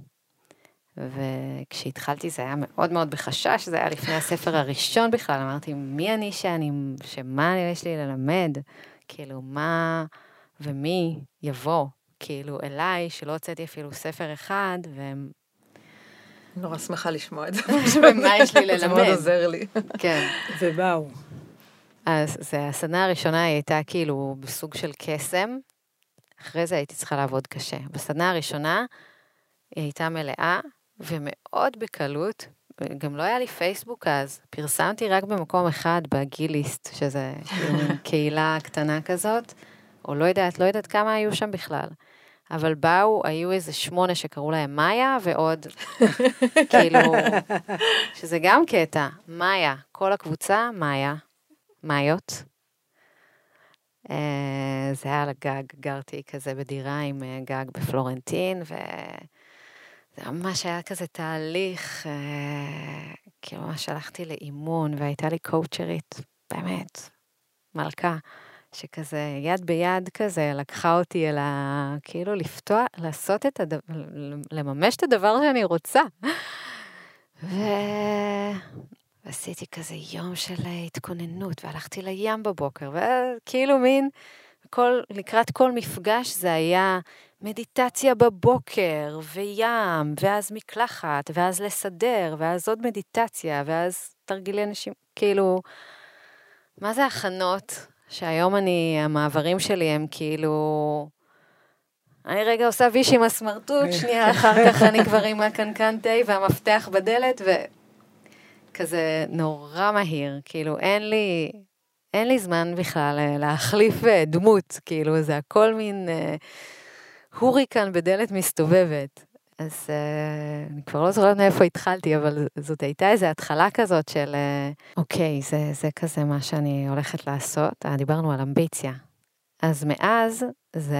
וכשהתחלתי זה היה מאוד מאוד בחשש, זה היה לפני הספר הראשון בכלל, אמרתי, מי אני שאני, שמה יש לי ללמד? כאילו, מה ומי יבוא, כאילו, אליי, שלא הוצאתי אפילו ספר אחד, והם נורא שמחה לשמוע את זה. ומה יש לי זה מאוד ללמד? עוזר לי. כן. ובאו. אז זה, הסדנה הראשונה היא הייתה כאילו בסוג של קסם, אחרי זה הייתי צריכה לעבוד קשה. בסדנה הראשונה היא הייתה מלאה, ומאוד בקלות, גם לא היה לי פייסבוק אז, פרסמתי רק במקום אחד, בגיליסט, שזה כאילו קהילה קטנה כזאת, או לא יודעת, לא יודעת כמה היו שם בכלל. אבל באו, היו איזה שמונה שקראו להם מאיה, ועוד, כאילו, שזה גם קטע, מאיה, כל הקבוצה, מאיה, מאיות. אה, זה היה על הגג, גרתי כזה בדירה עם אה, גג בפלורנטין, וזה ממש היה כזה תהליך, אה, כאילו ממש הלכתי לאימון, והייתה לי קואוצ'רית, באמת, מלכה, שכזה יד ביד כזה לקחה אותי אל ה... כאילו לפתוח, לעשות את הדבר, לממש את הדבר שאני רוצה. ועשיתי כזה יום של התכוננות, והלכתי לים בבוקר, וכאילו מין, כל, לקראת כל מפגש זה היה מדיטציה בבוקר, וים, ואז מקלחת, ואז לסדר, ואז עוד מדיטציה, ואז תרגילי אנשים, כאילו, מה זה הכנות? שהיום אני, המעברים שלי הם כאילו... אני רגע עושה ויש עם הסמרטוט, שנייה אחר כך אני כבר עם הקנקן תה והמפתח בדלת, וכזה נורא מהיר, כאילו אין לי, אין לי זמן בכלל אה, להחליף אה, דמות, כאילו זה הכל מין אה, הוריקן בדלת מסתובבת. אז uh, אני כבר לא זוכרת מאיפה התחלתי, אבל זאת הייתה איזו התחלה כזאת של, uh, אוקיי, זה, זה כזה מה שאני הולכת לעשות. Uh, דיברנו על אמביציה. אז מאז, זה...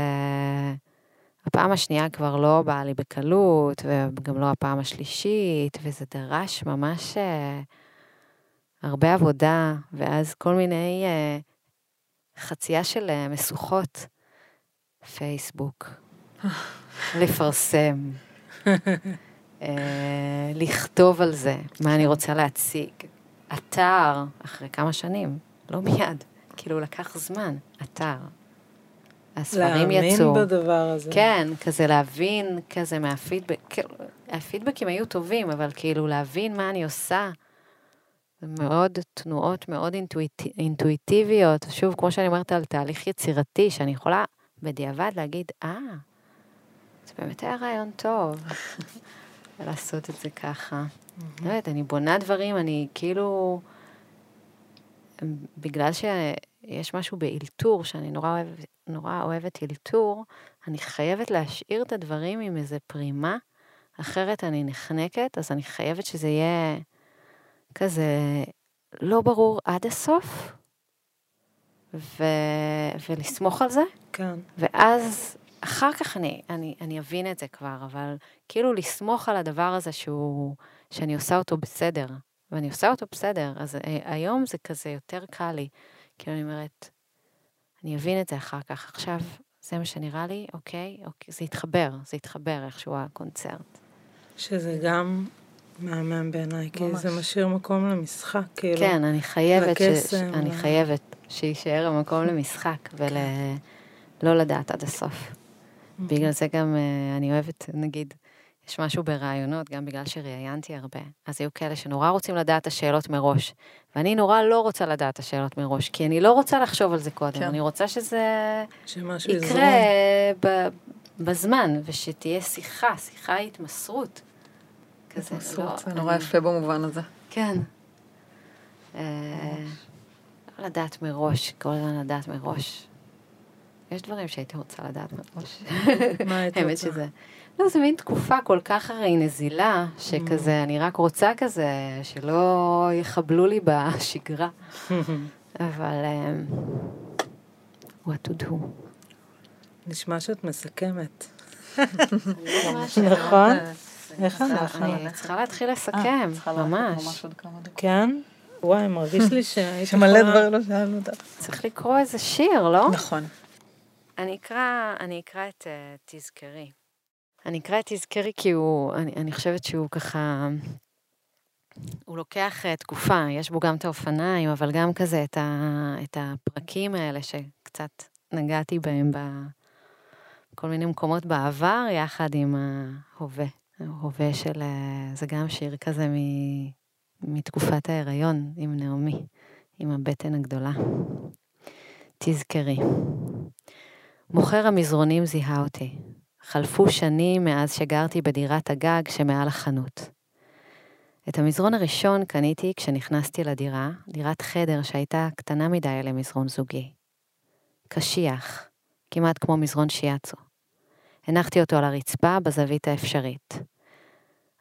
הפעם השנייה כבר לא באה לי בקלות, וגם לא הפעם השלישית, וזה דרש ממש uh, הרבה עבודה, ואז כל מיני uh, חצייה של uh, משוכות. פייסבוק, לפרסם, אה, לכתוב על זה, מה אני רוצה להציג. אתר, אחרי כמה שנים, לא מיד, כאילו לקח זמן, אתר. הספרים יצאו. להאמין בדבר הזה. כן, כזה להבין, כזה מהפידבק, כאילו, הפידבקים היו טובים, אבל כאילו להבין מה אני עושה. מאוד תנועות מאוד אינטואיט, אינטואיטיביות, שוב, כמו שאני אומרת על תהליך יצירתי, שאני יכולה בדיעבד להגיד, אה, זה באמת היה רעיון טוב. לעשות את זה ככה. לא יודעת, אני בונה דברים, אני כאילו... בגלל שיש משהו באלתור, שאני נורא אוהבת, נורא אוהבת אלתור, אני חייבת להשאיר את הדברים עם איזה פרימה, אחרת אני נחנקת, אז אני חייבת שזה יהיה כזה לא ברור עד הסוף, ו... ולסמוך על זה. כן. ואז אחר כך אני, אני, אני אבין את זה כבר, אבל כאילו לסמוך על הדבר הזה שהוא, שאני עושה אותו בסדר, ואני עושה אותו בסדר, אז אה, היום זה כזה יותר קל לי. כאילו אני אומרת, אני אבין את זה אחר כך, עכשיו זה מה שנראה לי, אוקיי, אוקיי, זה יתחבר, זה יתחבר איכשהו הקונצרט. שזה גם מהמם בעיניי, כי זה משאיר מקום למשחק, כאילו. כן, אני חייבת, ש... אני חייבת שיישאר המקום למשחק, ולא לדעת עד הסוף. אוקיי. בגלל זה גם uh, אני אוהבת, נגיד, יש משהו ברעיונות, גם בגלל שראיינתי הרבה, אז היו כאלה שנורא רוצים לדעת את השאלות מראש, ואני נורא לא רוצה לדעת את השאלות מראש, כי אני לא רוצה לחשוב על זה קודם, כן. אני רוצה שזה יקרה ב, בזמן, ושתהיה שיחה, שיחה התמסרות. כזה, לא, זה נורא יפה במובן הזה. כן. אה, לא לדעת מראש, כל הזמן לדעת מראש. יש דברים שהייתי רוצה לדעת מראש. מה היית רוצה? האמת שזה... לא, זה מין תקופה כל כך הרי נזילה, שכזה, mm. אני רק רוצה כזה, שלא יחבלו לי בשגרה. אבל... אמ, what to do. נשמע שאת מסכמת. נכון? איך אנחנו? אני צריכה להתחיל לסכם, ממש. כן? וואי, מרגיש לי שהייתי שמלא דברים לא שאלנו אותך. צריך לקרוא איזה שיר, לא? נכון. אני אקרא, אני אקרא את uh, תזכרי. אני אקרא את תזכרי כי הוא, אני, אני חושבת שהוא ככה, הוא לוקח uh, תקופה, יש בו גם את האופניים, אבל גם כזה את, ה, את הפרקים האלה שקצת נגעתי בהם בכל מיני מקומות בעבר, יחד עם ההווה. ההווה של, uh, זה גם שיר כזה מ, מתקופת ההיריון עם נעמי, עם הבטן הגדולה. תזכרי. מוכר המזרונים זיהה אותי. חלפו שנים מאז שגרתי בדירת הגג שמעל החנות. את המזרון הראשון קניתי כשנכנסתי לדירה, דירת חדר שהייתה קטנה מדי למזרון זוגי. קשיח, כמעט כמו מזרון שיאצו. הנחתי אותו על הרצפה בזווית האפשרית.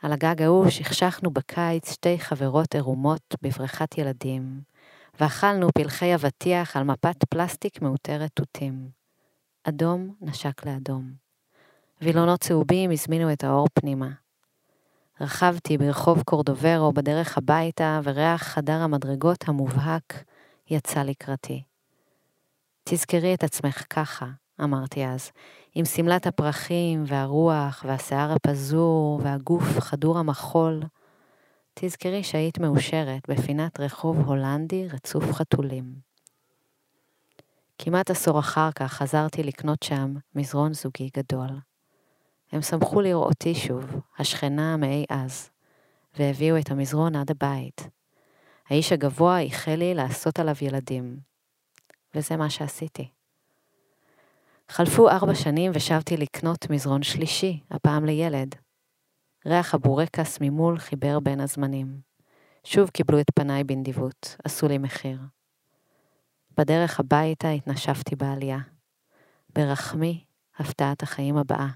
על הגג ההוא שכשכנו בקיץ שתי חברות עירומות בבריכת ילדים, ואכלנו פלחי אבטיח על מפת פלסטיק מאותרת תותים. אדום נשק לאדום. וילונות צהובים הזמינו את האור פנימה. רכבתי ברחוב קורדוברו בדרך הביתה, וריח חדר המדרגות המובהק יצא לקראתי. תזכרי את עצמך ככה, אמרתי אז, עם שמלת הפרחים והרוח והשיער הפזור והגוף חדור המחול. תזכרי שהיית מאושרת בפינת רחוב הולנדי רצוף חתולים. כמעט עשור אחר כך חזרתי לקנות שם מזרון זוגי גדול. הם שמחו לראותי שוב, השכנה מאי אז, והביאו את המזרון עד הבית. האיש הגבוה איחל לי לעשות עליו ילדים, וזה מה שעשיתי. חלפו ארבע שנים ושבתי לקנות מזרון שלישי, הפעם לילד. ריח הבורקס ממול חיבר בין הזמנים. שוב קיבלו את פניי בנדיבות, עשו לי מחיר. בדרך הביתה התנשפתי בעלייה. ברחמי, הפתעת החיים הבאה.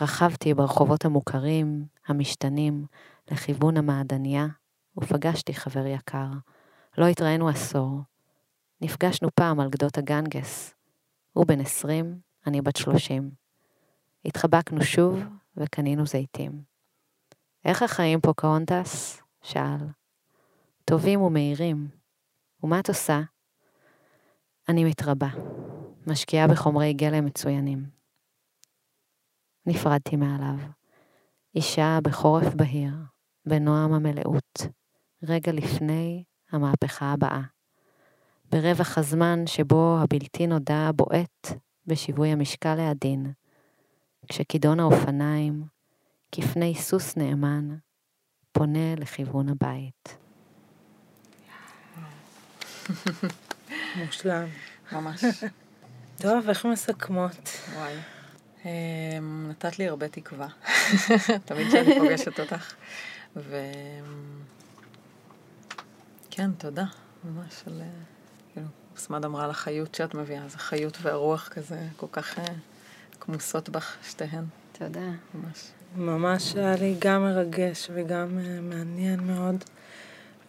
רכבתי ברחובות המוכרים, המשתנים, לכיוון המעדניה, ופגשתי חבר יקר. לא התראינו עשור. נפגשנו פעם על גדות הגנגס. הוא בן עשרים, אני בת שלושים. התחבקנו שוב וקנינו זיתים. איך החיים פה, Countess? שאל. טובים ומהירים. ומה את עושה? אני מתרבה. משקיעה בחומרי גלם מצוינים. נפרדתי מעליו. אישה בחורף בהיר, בנועם המלאות, רגע לפני המהפכה הבאה. ברווח הזמן שבו הבלתי נודע בועט בשיווי המשקל העדין, כשכידון האופניים, כפני סוס נאמן, פונה לכיוון הבית. מושלם. ממש. טוב, איך מסכמות? וואי. אמ, נתת לי הרבה תקווה, תמיד כשאני פוגשת אותך. ו... כן, תודה, ממש על... כאילו, סמד אמרה על החיות שאת מביאה, אז החיות והרוח כזה כל כך אה, כמוסות בך, שתיהן. תודה. ממש. ממש היה לי גם מרגש וגם אה, מעניין מאוד,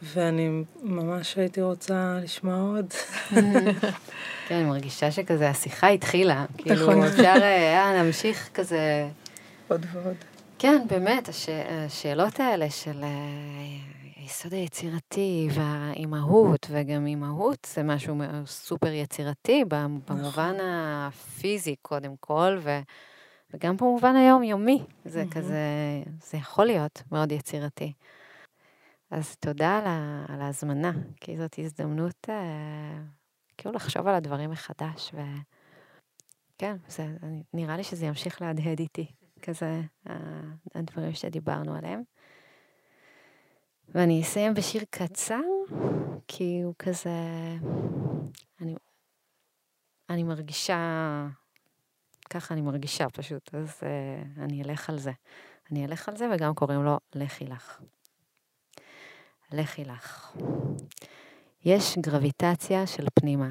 ואני ממש הייתי רוצה לשמוע עוד. כן, אני מרגישה שכזה השיחה התחילה. כאילו, נכון. אפשר אה, להמשיך כזה... עוד ועוד. כן, באמת, הש... השאלות האלה של אה, היסוד היצירתי והאימהות, וגם אימהות זה משהו סופר יצירתי במובן הפיזי קודם כל, ו... וגם במובן היומיומי. זה. כזה, זה יכול להיות מאוד יצירתי. אז תודה על, ה... על ההזמנה, כי זאת הזדמנות אה, כאילו לחשוב על הדברים מחדש, ו... כן, זה, נראה לי שזה ימשיך להדהד איתי, כזה, הדברים שדיברנו עליהם. ואני אסיים בשיר קצר, כי הוא כזה... אני, אני מרגישה... ככה אני מרגישה פשוט, אז uh, אני אלך על זה. אני אלך על זה, וגם קוראים לו לכי לך. לכי לך. יש גרביטציה של פנימה.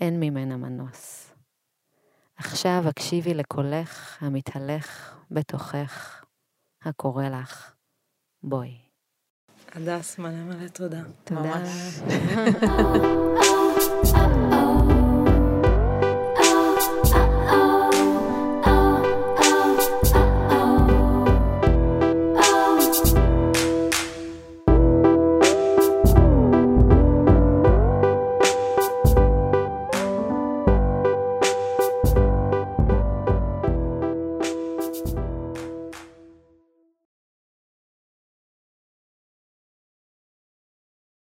אין ממנה מנוס. עכשיו הקשיבי לקולך המתהלך בתוכך, הקורא לך. בואי. הדס, מלא מלא תודה. תודה. ממש.